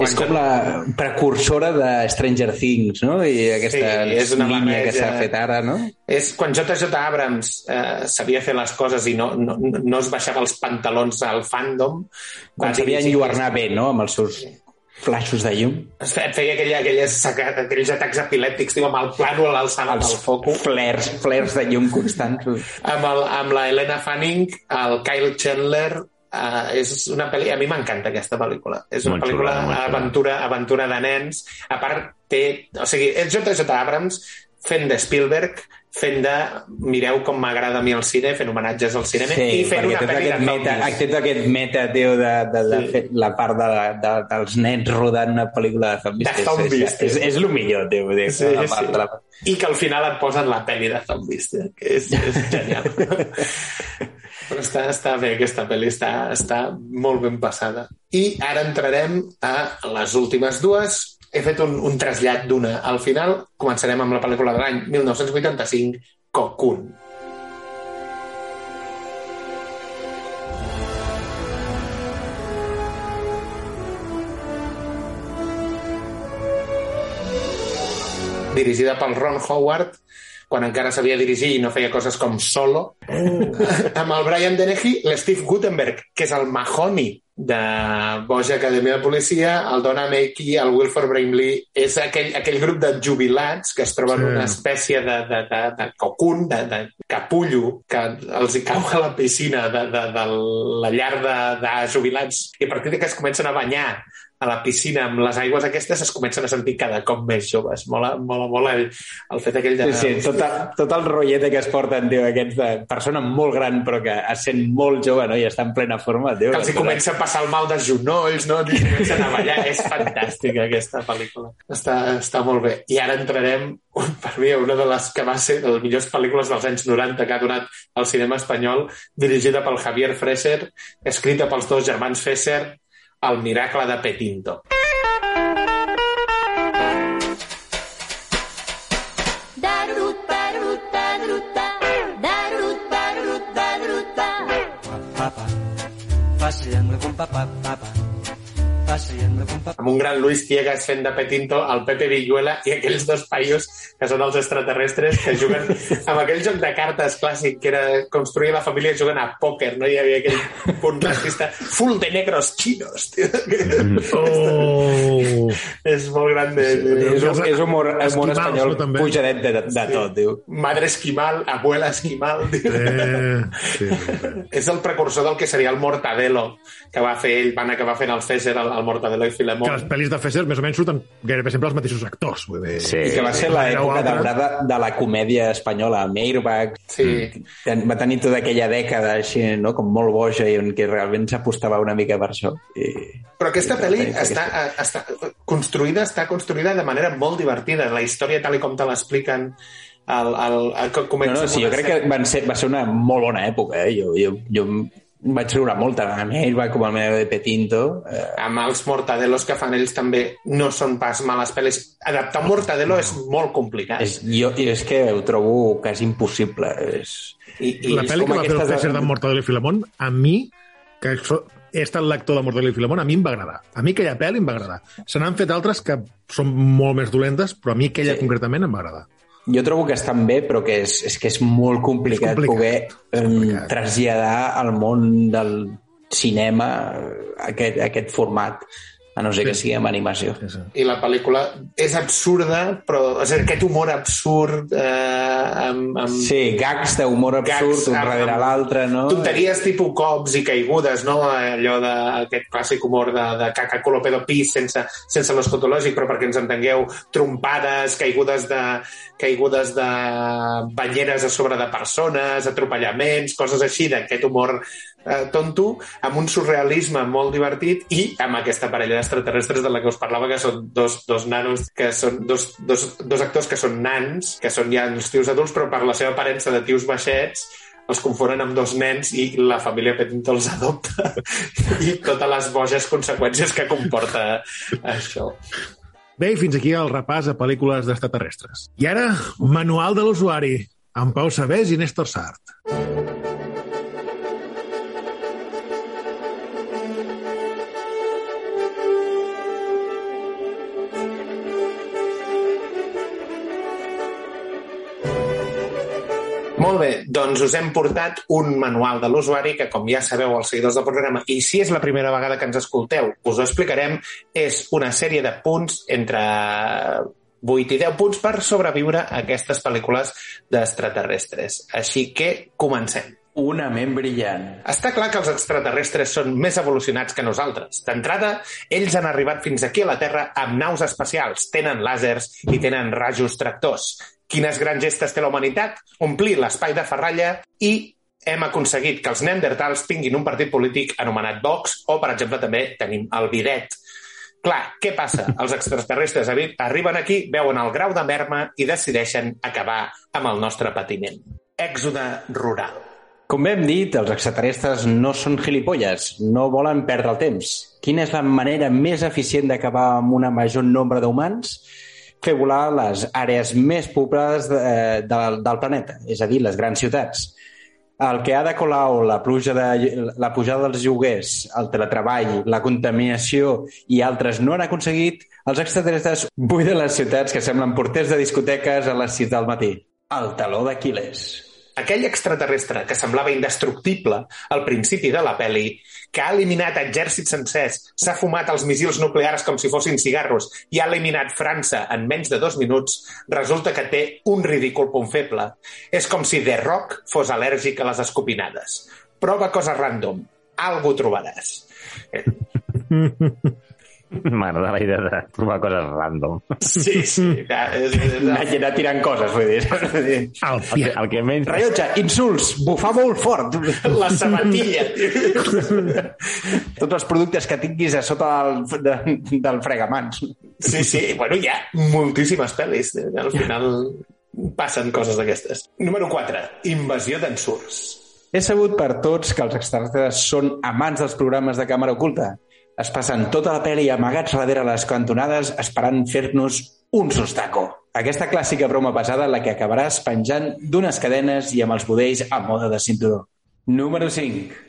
És com la precursora de Stranger Things, no? I aquesta
Sí, és una
línia que
barreja.
s'ha fet ara, no?
És quan JJ Abrams eh, sabia fer les coses i no, no, no es baixava els pantalons al fandom.
Quan sabia enlluernar bé, no? Amb els seus flaixos de llum.
Es fe- feia aquella, aquelles, aquells atacs epilèptics, diu, amb el plànol a l'alçada del foco.
flares, flares de llum constants.
Amb, el, amb la Helena Fanning, el Kyle Chandler, uh, és una pel·li... A mi m'encanta aquesta pel·lícula. És una
Molt
pel·lícula
xula,
aventura, aventura de nens. A part, té... O sigui, és J.J. Abrams fent de Spielberg, fent de... Mireu com m'agrada a mi el cine, fent homenatges al cinema
Sí,
i fent una pel·li de
aquest, meta,
zombies.
tot aquest meta, tio, de, de, de
Sí.
fer la part de, de, dels nens rodant una pel·lícula de zombis.
De
que és- és, és, el millor, tio. Dir,
Sí,
la part
sí.
la...
I que al final et posen la pel·li de zombies, tio, que és, és genial. Però està, està bé, aquesta pel·li està, està molt ben passada. I ara entrarem a les últimes dues. He fet un, un trasllat d'una. Al final començarem amb la pel·lícula de l'any 1985, Cocoon. dirigida pel Ron Howard, quan encara sabia dirigir i no feia coses com solo, amb el Brian Dennehy, l'Steve Gutenberg, que és el Mahoney de Boja Acadèmia de Policia, el Donna Makey, el Wilford Brimley, és aquell, aquell grup de jubilats que es troben
Sí.
sí. una espècie de, de, de, de cocun, de, de capullo, que els hi cau a la piscina de, de, de la llar de, de jubilats i a partir de que es comencen a banyar a la piscina amb les aigües aquestes es comencen a sentir cada cop més joves. Mola, mola, mola el, el fet aquell de...
Sí, sí, tot, el- tot el rotllete que es porten, tio, aquests de persona molt gran però que es sent molt jove, no? I està en plena forma, tio.
que els hi comença a passar el mal de genolls, no? I comencen a ballar. És fantàstica, aquesta pel·lícula. Està, està molt bé. I ara entrarem, per mi, una de les que va ser de les millors pel·lícules dels anys 90 que ha donat el cinema espanyol, dirigida pel Javier Freser, escrita pels dos germans Fesser, El miracle de Petinto.
Vacilando con papá, papá.
Amb un gran Luis Ciegas fent de Petinto, el Pepe Villuela i aquells dos paios que són els extraterrestres que juguen amb aquell joc de cartes clàssic que era construir la família jugant a pòquer, no? Hi havia aquell punt racista full de negros chinos, tio.
Oh!
és molt gran de...
És, un- és humor, humor espanyol
també?
pujadet de, de, de
Sí.
tot, tio.
Madre esquimal, abuela esquimal, tio.
Eh, sí, sí, sí.
És el precursor del que seria el Mortadelo que va fer ell, van acabar fent el César, el, el Mortadelo i
Que
Filemón.
les pel·lis de Fesser més o menys surten gairebé sempre els mateixos actors. Vull dir,
Sí.
I que va ser l'època daurada de la comèdia espanyola, amb Airbag.
Sí.
Ten- Va tenir tota aquella dècada així, no? com molt boja i en què realment s'apostava una mica per això. I...
Però aquesta pel·li
Aquesta-
està, està... construïda, està construïda de manera molt divertida. La història, tal i com te l'expliquen, el, el, el, que
No,
comença...
no,
amb
sí, jo crec que van ser, va ser una molt bona època, eh? Jo, jo, jo vaig riure molt, a ell va com el meu de Petinto. Eh,
amb els mortadelos que fan ells també no són pas males pel·lis. Adaptar un mortadelo és molt complicat.
és, jo, jo és que ho trobo quasi impossible. És...
I, i
la pel·li que va fer el
aquestes de-
Mortadelo i Filemón, a mi, que so, he estat lector de Mortadelo i Filemón, a mi em va agradar. A mi aquella pel·li em va agradar. Se n'han fet altres que són molt més dolentes, però a mi aquella sí. concretament em va agradar.
Jo trobo que estan bé, però que és, és que és molt complicat,
És complicat.
poder um, traslladar al món del cinema aquest, aquest format, a no ser que sigui amb animació.
Sí, sí.
i la pel·lícula és absurda, però és aquest humor absurd eh, amb, amb
Sí, gags d'humor absurd,
Gags
un darrere
amb
l'altre, no?
tonteries tipus cops i caigudes, no? Allò d'aquest clàssic humor de, de caca colopedo pis sense, sense l'escotològic, però perquè ens entengueu, trompades, caigudes de, caigudes de banyeres a sobre de persones, atropellaments, coses així, d'aquest humor eh, tonto, amb un surrealisme molt divertit i amb aquesta parella d'extraterrestres de la que us parlava, que són dos, dos nanos, que són dos, dos, dos actors que són nans, que són ja els tios adults, però per la seva aparença de tios baixets, els confonen amb dos nens i la família Petinto els adopta i totes les boges conseqüències que comporta això.
Bé, fins aquí el repàs a pel·lícules d'extraterrestres. I ara, Manual de l'usuari, amb Pau Sabés i Néstor Sart.
Molt bé, doncs us hem portat un manual de l'usuari que, com ja sabeu, els seguidors del programa, i si és la primera vegada que ens escolteu, us ho explicarem, és una sèrie de punts entre 8 i 10 punts per sobreviure a aquestes pel·lícules d'extraterrestres. Així que comencem.
Una ment brillant.
Està clar que els extraterrestres són més evolucionats que nosaltres. D'entrada, ells han arribat fins aquí a la Terra amb naus espacials, tenen làsers i tenen rajos tractors. Quines grans gestes té la humanitat? Omplir l'espai de ferralla i hem aconseguit que els neandertals tinguin un partit polític anomenat Vox o, per exemple, també tenim el bidet. Clar, què passa? Els extraterrestres arri- arriben aquí, veuen el grau de merma i decideixen acabar amb el nostre patiment. Èxode rural.
Com bé hem dit, els extraterrestres no són gilipolles, no volen perdre el temps. Quina és la manera més eficient d'acabar amb un major nombre d'humans? Fer volar les àrees més poblades de, del, del planeta, és a dir, les grans ciutats. El que ha de Colau, la, pluja de, la pujada dels lloguers, el teletreball, la contaminació i altres no han aconseguit, els extraterrestres buiden les ciutats que semblen porters de discoteques a les 6 del matí. El taló d'Aquiles.
aquell extraterrestre que semblava indestructible al principi de la peli, que ha eliminat exèrcits sencers, s'ha fumat els missils nuclears com si fossin cigarros i ha eliminat França en menys de dos minuts, resulta que té un ridícul punt feble. És com si The Rock fos al·lèrgic a les escopinades. Prova coses random. Algo trobaràs.
M'agrada la idea de trobar coses random.
Sí, sí.
M'ha anat tirant coses, vull dir.
El
El que, el que menys...
Rellotge, insults, bufar molt fort.
La sabatilla.
Tots els productes que tinguis a sota del, de, del fregamans.
Sí, sí. Bueno, hi ha moltíssimes pel·lis. Al final passen coses d'aquestes. Número 4. Invasió d'ensurs.
És sabut per tots que els extraterrestres són amants dels programes de càmera oculta. Es passen tota la pel·li amagats darrere les cantonades esperant fer-nos un sostaco. Aquesta clàssica broma pesada la que acabaràs penjant d'unes cadenes i amb els budells a moda de cinturó. Número 5.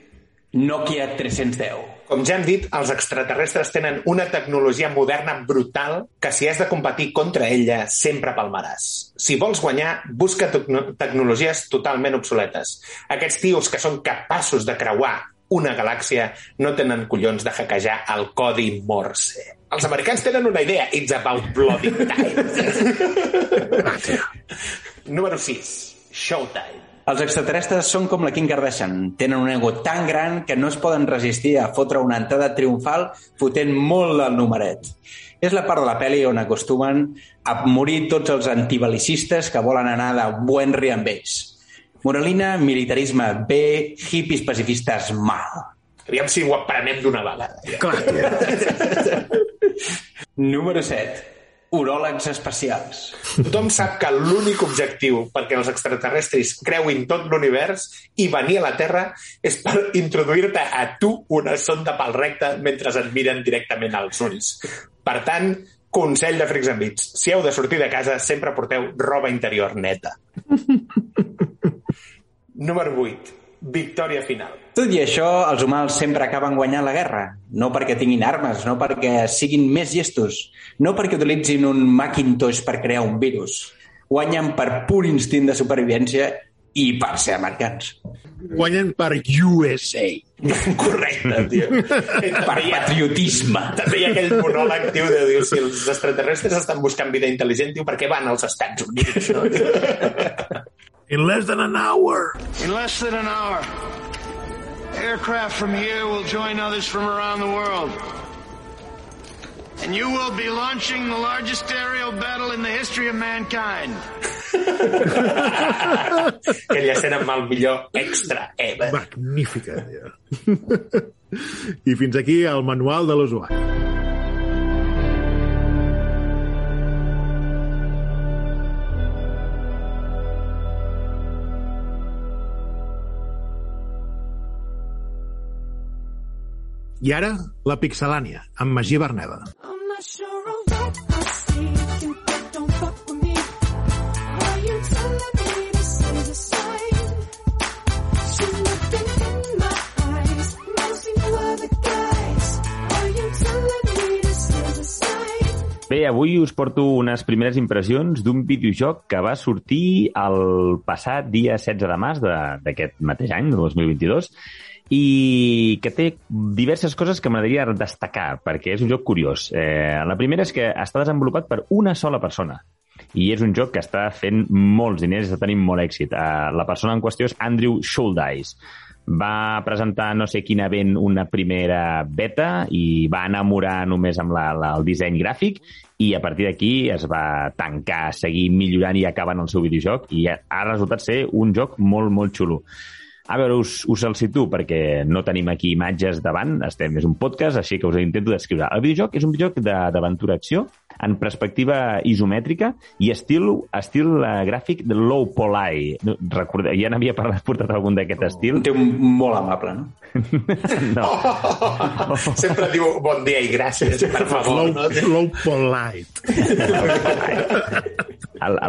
Nokia 310.
Com ja hem dit, els extraterrestres tenen una tecnologia moderna brutal que si has de competir contra ella sempre palmaràs. Si vols guanyar, busca tecno tecnologies totalment obsoletes. Aquests tios que són capaços de creuar una galàxia no tenen collons de hackejar el codi Morse. Els americans tenen una idea. It's about bloody time. Número 6. Showtime.
Els extraterrestres són com la Kim Kardashian. Tenen un ego tan gran que no es poden resistir a fotre una entrada triomfal fotent molt el numeret. És la part de la pel·li on acostumen a morir tots els antibalicistes que volen anar de buen ri amb ells. Moralina, militarisme B, hippies pacifistes mal.
Aviam si ho aprenem d'una vegada.
Clar,
Número 7. Uròlegs espacials.
Tothom sap que l'únic objectiu perquè els extraterrestres creuin tot l'univers i venir a la Terra és per introduir-te a tu una sonda pel recte mentre et miren directament als ulls. Per tant, consell de Freaks and Beats. Si heu de sortir de casa, sempre porteu roba interior neta. Número 8. Victòria final.
Tot i això, els humans sempre acaben guanyant la guerra. No perquè tinguin armes, no perquè siguin més llestos, no perquè utilitzin un Macintosh per crear un virus. Guanyen per pur instint de supervivència i per ser americans.
Guanyen per USA.
Correcte, tio.
Per patriotisme.
També hi ha aquell monòleg, tio, de dir, si els extraterrestres estan buscant vida intel·ligent, tio, per què van als Estats Units? No?
In less than an hour.
In less than an hour, aircraft from here will join others from around the world. And you will be launching the largest aerial battle in the history of mankind.
Aquella escena amb el millor extra ever.
Magnífica, tio. I fins aquí el manual de l'usuari.
You telling me this is a sign?
Bé, avui us porto unes primeres impressions d'un videojoc que va sortir el passat dia 16 de març de- d'aquest mateix any, de 2022, i que té diverses coses que m'agradaria destacar, perquè és un joc curiós. Eh, la primera és que està desenvolupat per una sola persona, i és un joc que està fent molts diners, està tenint molt èxit. Uh, la persona en qüestió és Andrew Schuldeis. Va presentar no sé quin event una primera beta i va enamorar només amb la, la, el disseny gràfic i a partir d'aquí es va tancar, seguir millorant i acabant el seu videojoc i ha resultat ser un joc molt, molt xulo. A veure, us, us el situo perquè no tenim aquí imatges davant, estem, és un podcast, així que us intento descriure. El videojoc és un videojoc de- d'aventura-acció en perspectiva isomètrica i estil, estil uh, gràfic de low poly. No, Recorda, ja n'havia parlat, portat algun d'aquest estil.
Té un molt amable, no?
no.
Sempre diu bon dia i gràcies, per favor.
Low,
No?
low polite.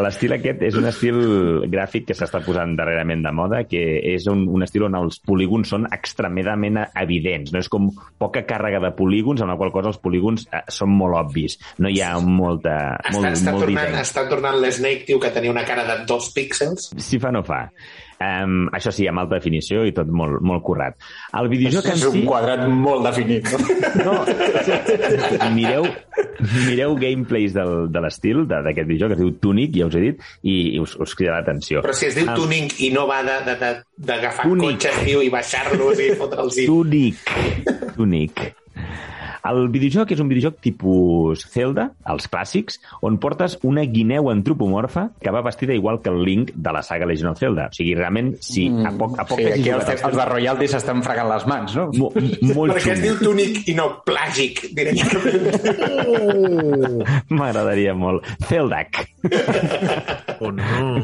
L'estil aquest és un estil gràfic que s'està posant darrerament de moda, que és un, un estil on els polígons són extremadament evidents. No és com poca càrrega de polígons, amb la qual cosa els polígons eh, són molt obvis. No hi ha molta, molt,
Està, està,
molt
tornant,
disseny.
està tornant l'Snake, tio, que tenia una cara de dos píxels.
Si fa, no fa. Um, això sí, amb alta definició i tot molt, molt currat. El videojoc en
És
si...
un quadrat molt definit. No?
Mireu, mireu gameplays del, de l'estil d'aquest videojoc, que es diu Tunic, ja us he dit, i, i us, us cridarà l'atenció.
Però si es diu
Ah,
tuning i no va d'agafar
Tunic.
cotxes, tio, i baixar-los i fotre'ls...
Tunic. Tunic. El videojoc és un videojoc tipus Zelda, els clàssics, on portes una guineu antropomorfa que va vestida igual que el Link de la saga Legend of Zelda. O sigui, realment, si a poc a poc
sí, aquí els, els de Royalty s'estan fregant les mans, no?
Mo, molt
Perquè es diu túnic i no plàgic, directament.
M'agradaria molt. Zeldak.
oh no.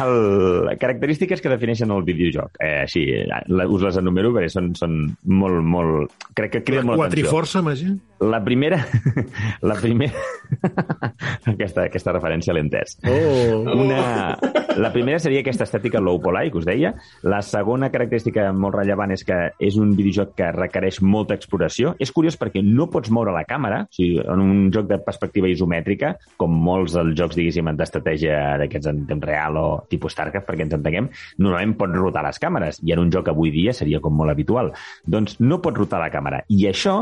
El, característiques que defineixen el videojoc. Eh, així, la, us les enumero perquè són, són molt, molt... Crec que criden molt l'atenció.
Quatriforça, Magí?
La primera... La primera... aquesta, aquesta referència l'he entès.
Oh.
Una, la primera seria aquesta estètica low poly, que us deia. La segona característica molt rellevant és que és un videojoc que requereix molta exploració. És curiós perquè no pots moure la càmera, o sigui, en un joc de perspectiva isomètrica, com molts dels jocs, diguéssim, d'estratègia d'aquests en temps real o tipus StarCraft, perquè ens entenguem, normalment pots rotar les càmeres, i en un joc avui dia seria com molt habitual. Doncs no pots rotar la càmera. I això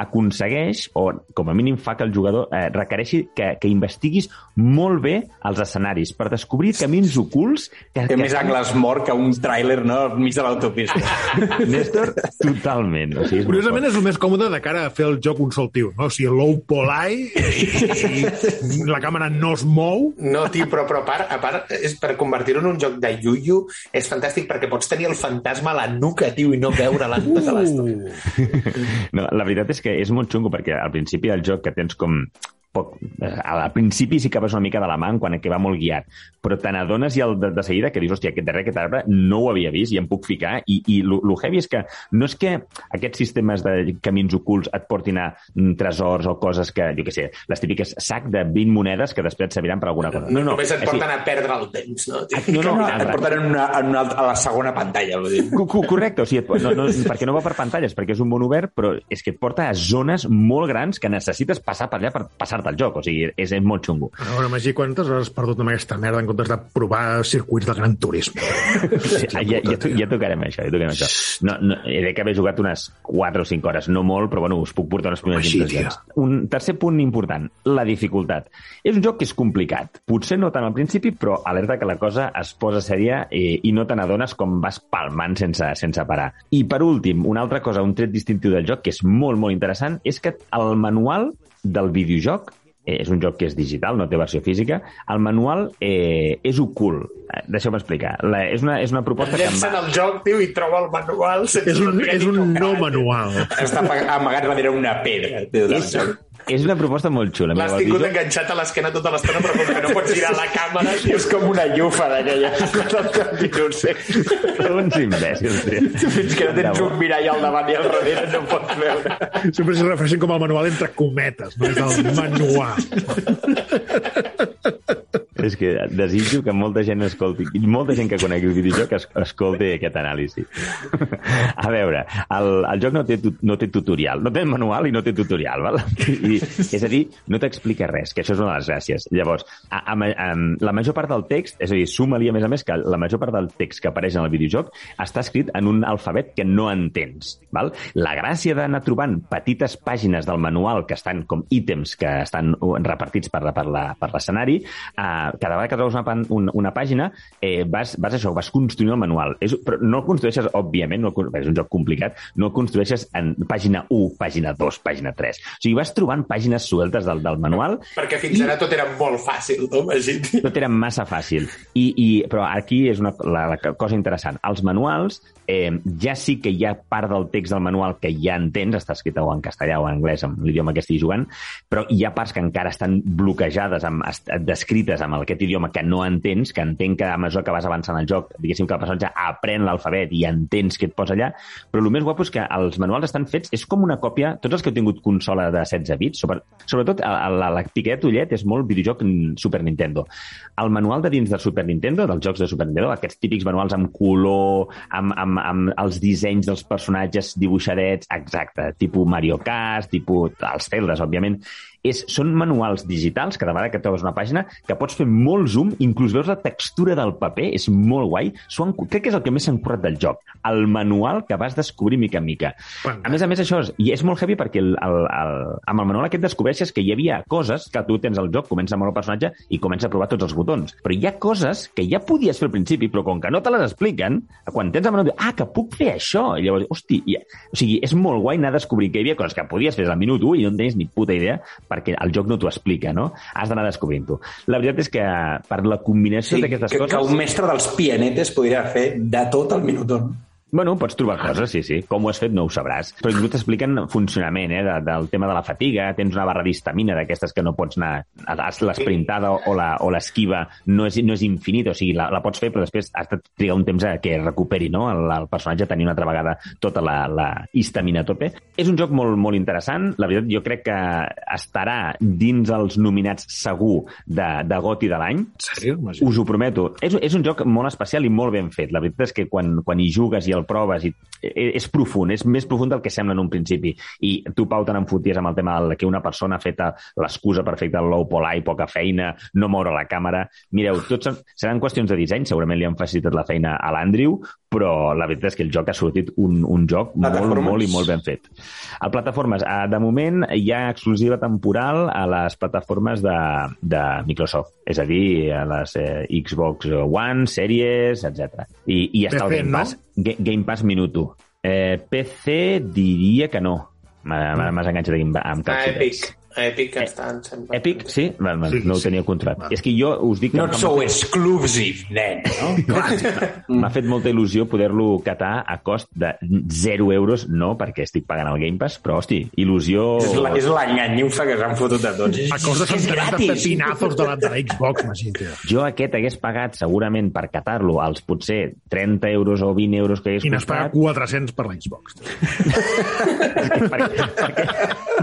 aconsegueix, o com a mínim fa que el jugador eh, requereixi que, que investiguis molt bé els escenaris per descobrir camins ocults que,
Té
que
més angles mort que un tràiler, no?, al mig de l'autopista.
Néstor, totalment. O sigui, és
Curiosament és el més còmode de cara a fer el joc un sol tio, no? O sigui, low poly i, i la càmera no es mou.
No, tio, però, però a part, a part és per convertir-ho en un joc de yuyu és fantàstic perquè pots tenir el fantasma a la nuca, tio, i no veure-la tota l'estona.
Uh.
No, la veritat és que és molt xungo perquè al principi del joc que tens com poc, al principi sí que vas una mica de la mà quan que va molt guiat, però te n'adones i el de, de seguida que dius, hòstia, aquest darrere aquest arbre no ho havia vist i em puc ficar i, i lo, lo heavy és que no és que aquests sistemes de camins ocults et portin a mm, tresors o coses que, jo què sé, les típiques sac de 20 monedes que després et serviran per alguna cosa. No, no,
Només et porten a perdre el temps, no? tio?
no, no,
et porten en una, en una, a la segona pantalla. Vull dir.
Co- co- Correcte, o sigui, et no, no, perquè no va per pantalles, perquè és un món obert, però és que et porta a zones molt grans que necessites passar per allà per passar-te el joc. O sigui, és, és molt xungo.
A veure, Magí, quantes hores has perdut amb aquesta merda en comptes de provar circuits de gran turisme?
Sí, ja, ja, to- ja tocarem això, ja tocarem això. No, no, he de que haver jugat unes 4 o 5 hores, no molt, però bueno, us puc portar unes primeres
Així,
impressions. Un tercer punt important, la dificultat. És un joc que és complicat. Potser no tant al principi, però alerta que la cosa es posa sèria eh, i no te n'adones com vas palmant sense, sense parar. I per últim, una altra cosa, un tret distintiu del joc que és molt, molt interessant, és que el manual del videojoc eh, és un joc que és digital, no té versió física, el manual eh, és ocult. Eh, Deixeu-me explicar. La, és, una, és una proposta que em
Llença
va...
el joc, tio, i troba el manual sense
És un, és un no manual.
Està amagat darrere una pedra. Tio,
És,
joc.
És una proposta molt xula.
L'has tingut
videojoc-
enganxat a l'esquena tota l'estona, però com que no pots girar la càmera, tio,
És com una llufa d'aquella. no sé.
Són uns imbècils, tio.
Fins que no tens un mirall al davant i al darrere no pots veure.
Sempre s'hi refereixen com el manual entre cometes, no és el manual.
És que desitjo que molta gent escolti, molta gent que conegui el videojoc es, escolti aquest anàlisi. A veure, el, el joc no té, no té tutorial, no té manual i no té tutorial, val? I, és a dir, no t'explica res, que això és una de les gràcies. Llavors, a, a, a, la major part del text, és a dir, suma-li a més a més que la major part del text que apareix en el videojoc està escrit en un alfabet que no entens. Val? La gràcia d'anar trobant petites pàgines del manual que estan com ítems que estan repartits per, per l'escenari, eh, cada vegada que trobes una, pan- una, una pàgina eh, vas, vas això, vas construint el manual. És, però no el construeixes, òbviament, no, el és un joc complicat, no el construeixes en pàgina 1, pàgina 2, pàgina 3. O sigui, vas trobant pàgines sueltes del, del manual
perquè fins ara tot era molt fàcil, no, Magí?
tot era massa fàcil. I, i, però aquí és una, la, la cosa interessant. Els manuals, eh, ja sí que hi ha part del text del manual que ja entens, està escrit o en castellà o en anglès, amb l'idioma que estigui jugant, però hi ha parts que encara estan bloquejades, amb, descrites amb aquest idioma que no entens, que entenc que a mesura que vas avançant el joc, diguéssim que el personatge aprèn l'alfabet i entens què et posa allà, però el més guapo és que els manuals estan fets, és com una còpia, tots els que heu tingut consola de 16 bits, sobre, sobretot a- la, la ullet és molt videojoc Super Nintendo. El manual de dins del Super Nintendo, dels jocs de Super Nintendo, aquests típics manuals amb color, amb, amb, amb els dissenys dels personatges dibuixadets, exacte, tipus Mario Kart, tipus els Zeldas, òbviament, és, són manuals digitals, cada vegada que trobes una pàgina, que pots fer molt zoom, inclús veus la textura del paper, és molt guai. Han- crec que és el que més s'han currat del joc, el manual que vas descobrir mica en mica. A més a més, això és, i és molt heavy perquè el, el, el, amb el manual aquest descobreixes que hi havia coses que tu tens el joc, comença amb el personatge i comença a provar tots els botons. Però hi ha coses que ja podies fer al principi, però com que no te les expliquen, quan tens el manual, dius, ah, que puc fer això. I llavors, hosti, i, o sigui, és molt guai anar descobrint que hi havia coses que podies fer al minut 1 i no en tenies ni puta idea perquè el joc no t'ho explica, no? Has d'anar descobrint-ho. La veritat és que per la combinació
Sí,
d'aquestes
que,
coses...
que un mestre dels pianetes podria fer de tot al minutón.
Bueno, pots trobar coses, sí, sí. Com ho has fet no ho sabràs. Però inclús t'expliquen funcionament, eh, de, del tema de la fatiga, tens una barra d'histamina d'aquestes que no pots anar... L'esprintada o la- o l'esquiva no, és, no és infinita, o sigui, la, la pots fer, però després has de trigar un temps a que recuperi no? el, el personatge tenir una altra vegada tota la, la histamina a tope. És un joc molt, molt interessant. La veritat, jo crec que estarà dins els nominats segur de, de GOTY de l'any. Us ho prometo. És, és un joc molt especial i molt ben fet. La veritat és que quan, quan hi jugues i el proves, i, eh, és profund, és més profund del que sembla en un principi. I tu, Pau, te n'enfoties amb el tema del que una persona ha fet l'excusa perfecta del low poly, poca feina, no moure la càmera... Mireu, tots seran qüestions de disseny, segurament li han facilitat la feina a l'Andrew, però la veritat és que el joc ha sortit un, un joc molt, molt i molt ben fet. A plataformes, de moment hi ha exclusiva temporal a les plataformes de, de Microsoft, és a dir, a les eh, Xbox One, Series, etc. I, i està
PC,
el Game
no?
Pass. Ga- Game Pass Minuto. Eh, PC diria que no. M'ha- m'ha- M'has enganxat amb, amb
A
calçotets.
Epic. Epic està, em sembla.
Epic, sí? Val, val,
Sí,
no ho
sí.
tenia controlat. És que jo us dic que
No sou exclusive, nen, no?
m'ha fet molta il·lusió poder-lo catar a cost de 0 euros, no perquè estic pagant el Game Pass, però, hosti, il·lusió...
És la- és l'enganyifa que s'han fotut a tots.
A cost de centenars de pepinazos davant de la Xbox, tio.
Jo aquest hagués pagat segurament per catar-lo als potser 30 euros o 20 euros que hagués
I n'has pagat
costat.
400 per la Xbox. tio.
Per,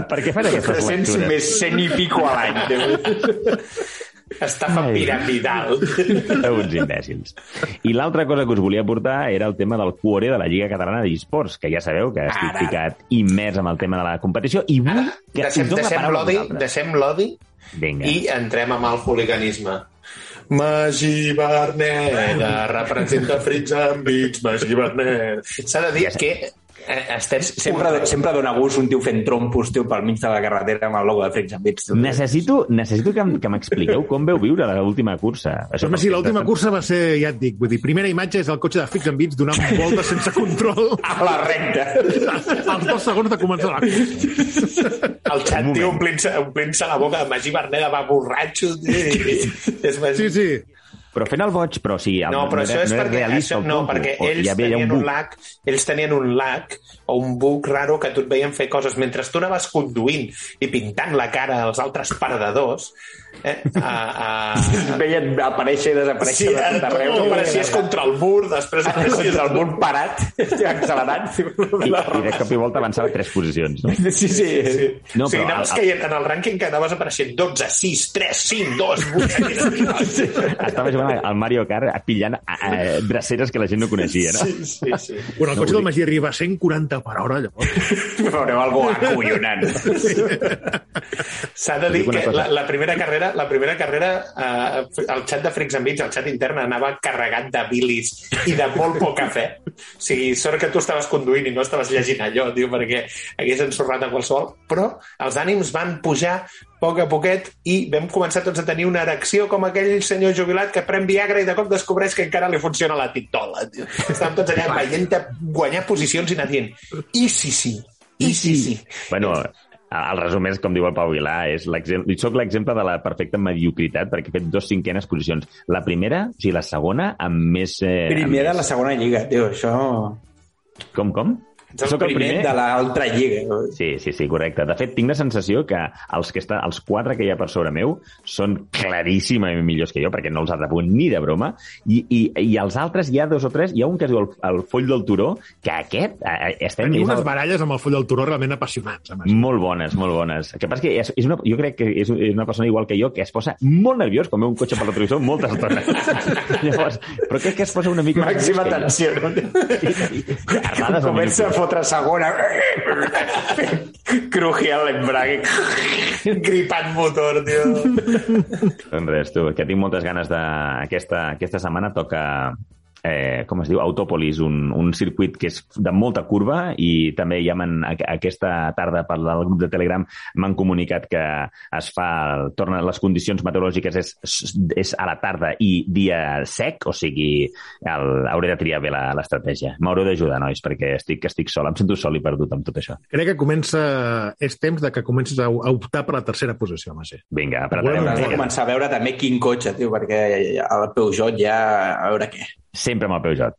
per, què, fan aquestes
300
lectures?
més 100 i pico a l'any.
Estafa
Ai.
piramidal.
Uns imbècils. I l'altra cosa que us volia portar era el tema del cuore de la Lliga Catalana d'Esports, que ja sabeu que estic
Ara.
ficat immers amb el tema de la competició, i vull que
Deixem,
us dono la
deixem l'odi, deixem l'odi i entrem amb el hooliganisme. Magí Berneda representa frits àmbits, Magí Berneda. S'ha de dir que eh, estem...
Sempre, sempre dona gust un tio fent trompos, tio, pel mig de la carretera amb el logo de Freaks and Beats. tio.
Necessito, necessito que, que m'expliqueu com veu viure l'última cursa.
Això Però, sí, l'última cursa va ser, ja et dic, vull dir, primera imatge és el cotxe de Fix and Beats donant voltes sense control
A la recta.
als dos segons de començar la cursa.
El xat,
Un
tio, omplint-se omplint la boca de Magí Berneda va borratxo. És Magí.
Sí, sí.
Però fent el boig, però sí, el,
No, però
era,
això és
no
perquè,
realista
això, no, perquè ells,
ja
tenien
un
un lag, ells tenien un lag o un bug raro que tu et veien fer coses mentre tu anaves conduint i pintant la cara als altres perdedors. Eh, a, a...
Veien aparèixer i desaparèixer
Sí,
de tot arreu.
tu apareixies contra el mur, després apareixies
Contra el mur parat, accelerant.
I, I de cop i volta avançava tres posicions, no?
Sí, sí.
Sí.
No,
o sigui,
però
anaves
el-
caient en el rànquing que anaves apareixent 12, 6, 3, 5, 2, 8...
Estava jugant al Mario Kart pillant a, a, dreceres que la gent no coneixia, no?
Sí, sí, sí.
Bueno, el cotxe del Magí arriba a 140 per hora, llavors.
Veureu algú acollonant.
S'ha de dir que la, la primera carrera, la primera carrera eh, el xat de Freaks and Beats, el xat intern, anava carregat de bilis i de molt poca fe. O sigui, sort que tu estaves conduint i no estaves llegint allò, tio, perquè hagués ensorrat a qualsevol. Però els ànims van pujar a poc a poquet i vam començar tots a tenir una erecció com aquell senyor jubilat que pren Viagra i de cop descobreix que encara li funciona la titola. Tio. Estàvem tots allà veient guanyar posicions i anar dient i sí, sí, i sí, sí.
Bueno, el resum és, com diu el Pau Vilà, és soc l'exemple de la perfecta mediocritat perquè he fet dos cinquenes posicions. La primera, o sigui, la segona, amb més... Eh, amb
Primera de
més...
la segona lliga, tio, això...
Com, com?
Ets el primer de l'altra lliga.
Sí, sí, sí, correcte. De fet, tinc la sensació que els, que està, els quatre que hi ha per sobre meu són claríssimament millors que jo, perquè no els ha de punt ni de broma, i, i, i els altres hi ha dos o tres, hi ha un que es diu el, el Foll del Turó, que aquest eh, eh, estem...
Teniu
és
unes
el-
baralles amb el foll del turó realment apassionants. A més.
molt bones, molt bones. El que passa que és, és una, jo crec que és, és una persona igual que jo que es posa molt nerviós quan veu un cotxe per la televisió moltes estones. Llavors, però crec que es posa una mica...
Màxima tensió,
amb
Comença a
minuts.
Fotre segona. Crujir l'embrague.
Gripant motor, tio.
Doncs res, tu, que tinc moltes ganes de... Aquesta, aquesta setmana toca eh, com es diu, Autopolis, un, un circuit que és de molta curva i també ja aquesta tarda per al grup de Telegram m'han comunicat que es fa, torna, les condicions meteorològiques és, és a la tarda i dia sec, o sigui, el, hauré de triar bé la- l'estratègia. M'haureu d'ajudar, nois, perquè estic, estic sol, em sento sol i perdut amb tot això.
Crec que comença... És temps de que comencis a, a optar per la tercera posició, Magí.
Vinga, apretarem
Has de començar a veure també quin cotxe, tio, perquè el Peugeot ja... A veure què.
Sempre amb el Peugeot.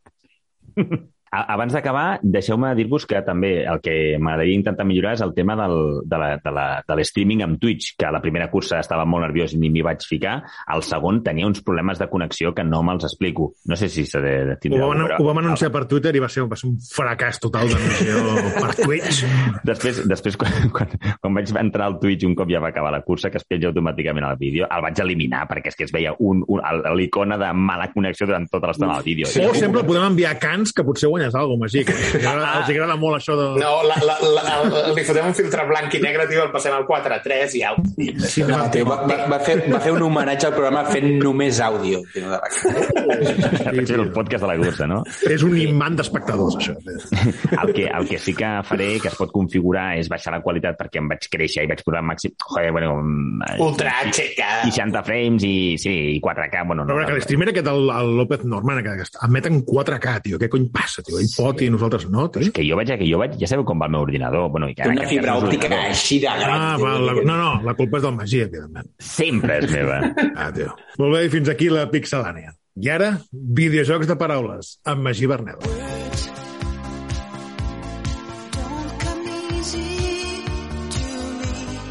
A- Abans d'acabar, deixeu-me dir-vos que també el que m'agradaria intentar millorar és el tema del, de, la, de, la, de l'streaming amb Twitch, que a la primera cursa estava molt nerviós i ni m'hi vaig ficar. Al segon tenia uns problemes de connexió que no me'ls explico. No sé si s'ha de, de
Ho
tindre
vam,
però-
ho vam anunciar per Twitter i va ser, va ser un fracàs total d'emissió per Twitch.
Després, després quan, quan, quan vaig entrar al Twitch un cop ja va acabar la cursa, que es penja automàticament al vídeo, el vaig eliminar perquè és que es veia un, un, el- l'icona de mala connexió durant tota l'estona del vídeo.
O sempre podem enviar cans que potser guanyes alguna cosa, Magí, que els agrada, els agrada molt això de...
No, la, la, la, el, li fotem un filtre blanc i negre, tio, el passem al 4-3 i au.
Sí,
No, tio, va, va, va, fer, va fer un homenatge al programa fent només àudio. Tio, de
Sí, sí, el podcast de la cursa, no?
És un imant d'espectadors, això.
El que, el que sí que faré, que es pot configurar, és baixar la qualitat perquè em vaig créixer i vaig posar màxim... Joder, bueno... mm,
Ultra HK.
60 frames i, sí, i 4K, bueno, no.
Però que l'streamer aquest, el, el López Norman, que emet en 4K, tio. Què cony passa, tio?
Ell pot i nosaltres no, tio.
És que jo vaig, que jo vaig, ja sabeu com va el meu ordinador. Bueno, i que
una fibra òptica així de gran.
Ah, va, la, no, no, la culpa és del Magí, evidentment.
Sempre és meva.
Ah, tio. Molt bé, i fins aquí la pixelània. I ara, videojocs de paraules, amb Magí Berneda.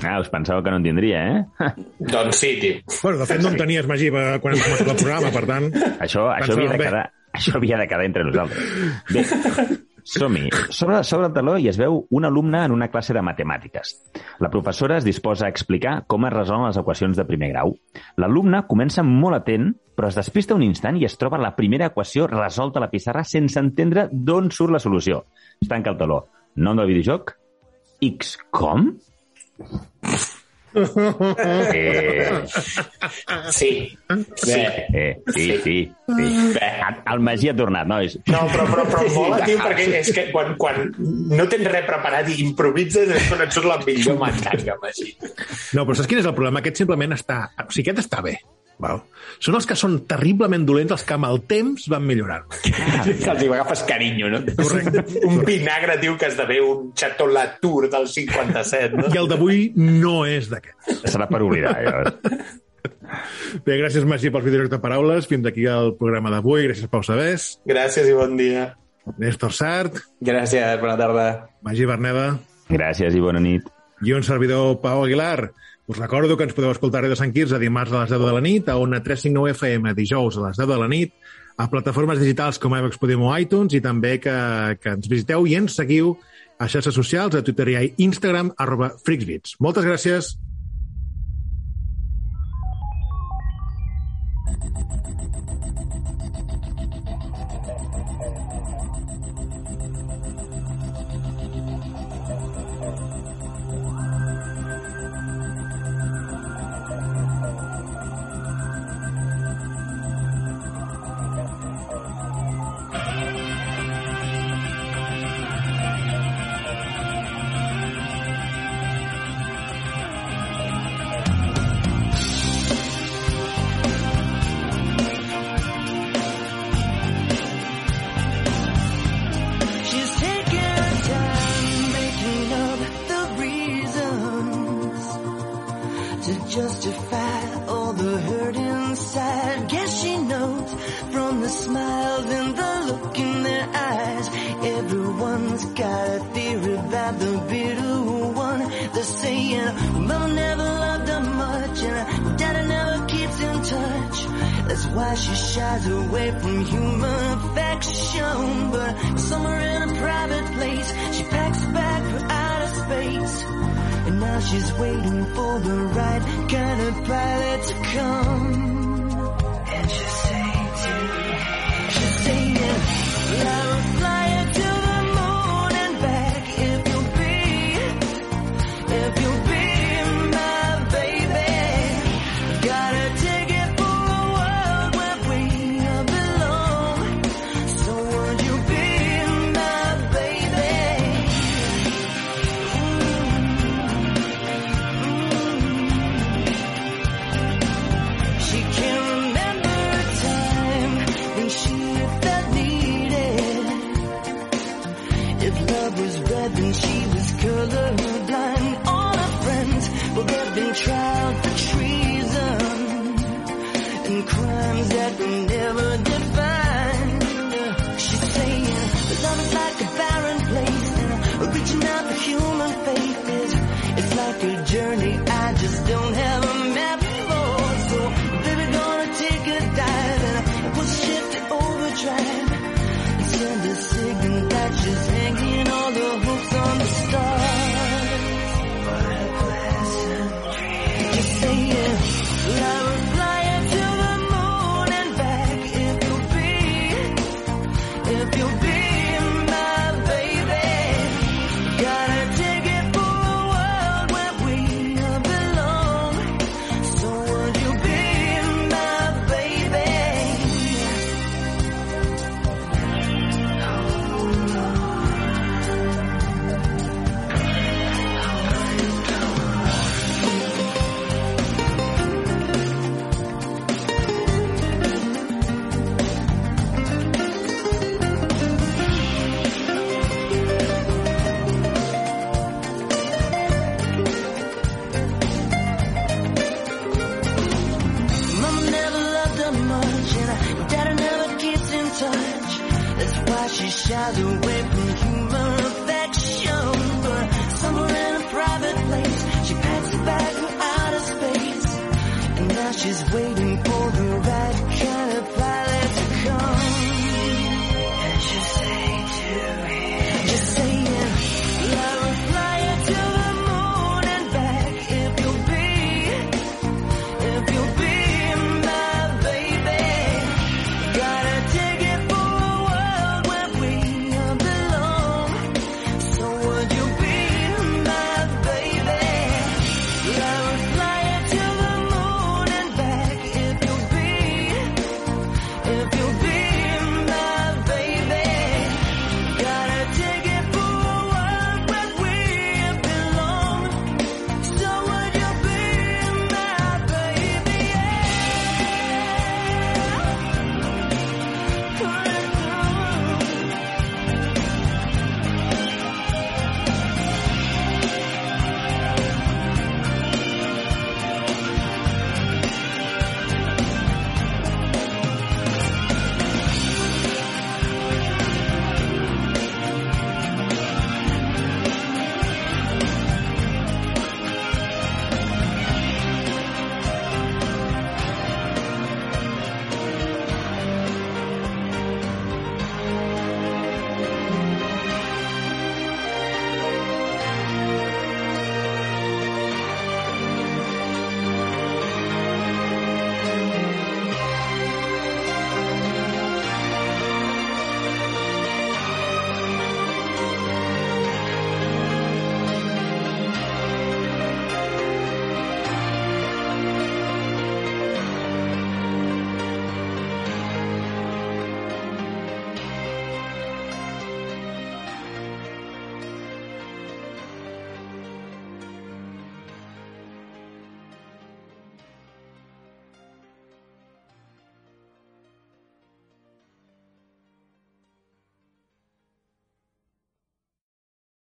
Ah, us pensàveu que no en tindria, eh?
Doncs sí, tio.
Bueno, de fet, no en tenies, Magí, quan hem començat el programa, per tant...
Això, això, havia de
bé.
Això havia de quedar entre nosaltres. Bé, som-hi. Sobre, sobre el taló hi es veu un alumne en una classe de matemàtiques. La professora es disposa a explicar com es resolen les equacions de primer grau. L'alumne comença molt atent, però es despista un instant i es troba la primera equació resolta a la pissarra sense entendre d'on surt la solució. Es tanca el taló. Nom del videojoc? X com? Eh,
Sí. Sí.
eh, sí, sí, sí. El Magí ha tornat, nois.
No, però, però, però mola, tio, perquè és que quan, quan no tens res preparat i improvises és quan et surt la millor mecànica, Magí.
No, però saps quin és el problema? Aquest simplement està... O sigui, aquest està bé. Val? Són els que són terriblement dolents els que amb el temps van millorant.
Que els hi agafes carinyo, no?
Un vinagre, tio, que esdevé un Chateau Latour del 57, no?
I el d'avui no és d'aquest.
Serà per oblidar, ja.
Bé, gràcies, Magí, pels videojocs de paraules. Fins aquí el programa d'avui. Gràcies, Pau Sabés.
Gràcies i bon dia.
Néstor Sart.
Gràcies, bona tarda.
Magí Berneda.
Gràcies i bona nit.
I un servidor, Pau Aguilar. Us recordo que ens podeu escoltar a Ràdio Sant Quirze dimarts a les 10 de la nit, a Ona 359 FM dijous a les 10 de la nit, a plataformes digitals com iVox Podimo o iTunes i també que, que ens visiteu i ens seguiu a xarxes socials, a Twitter i Instagram, arroba FreaksBits. Moltes gràcies.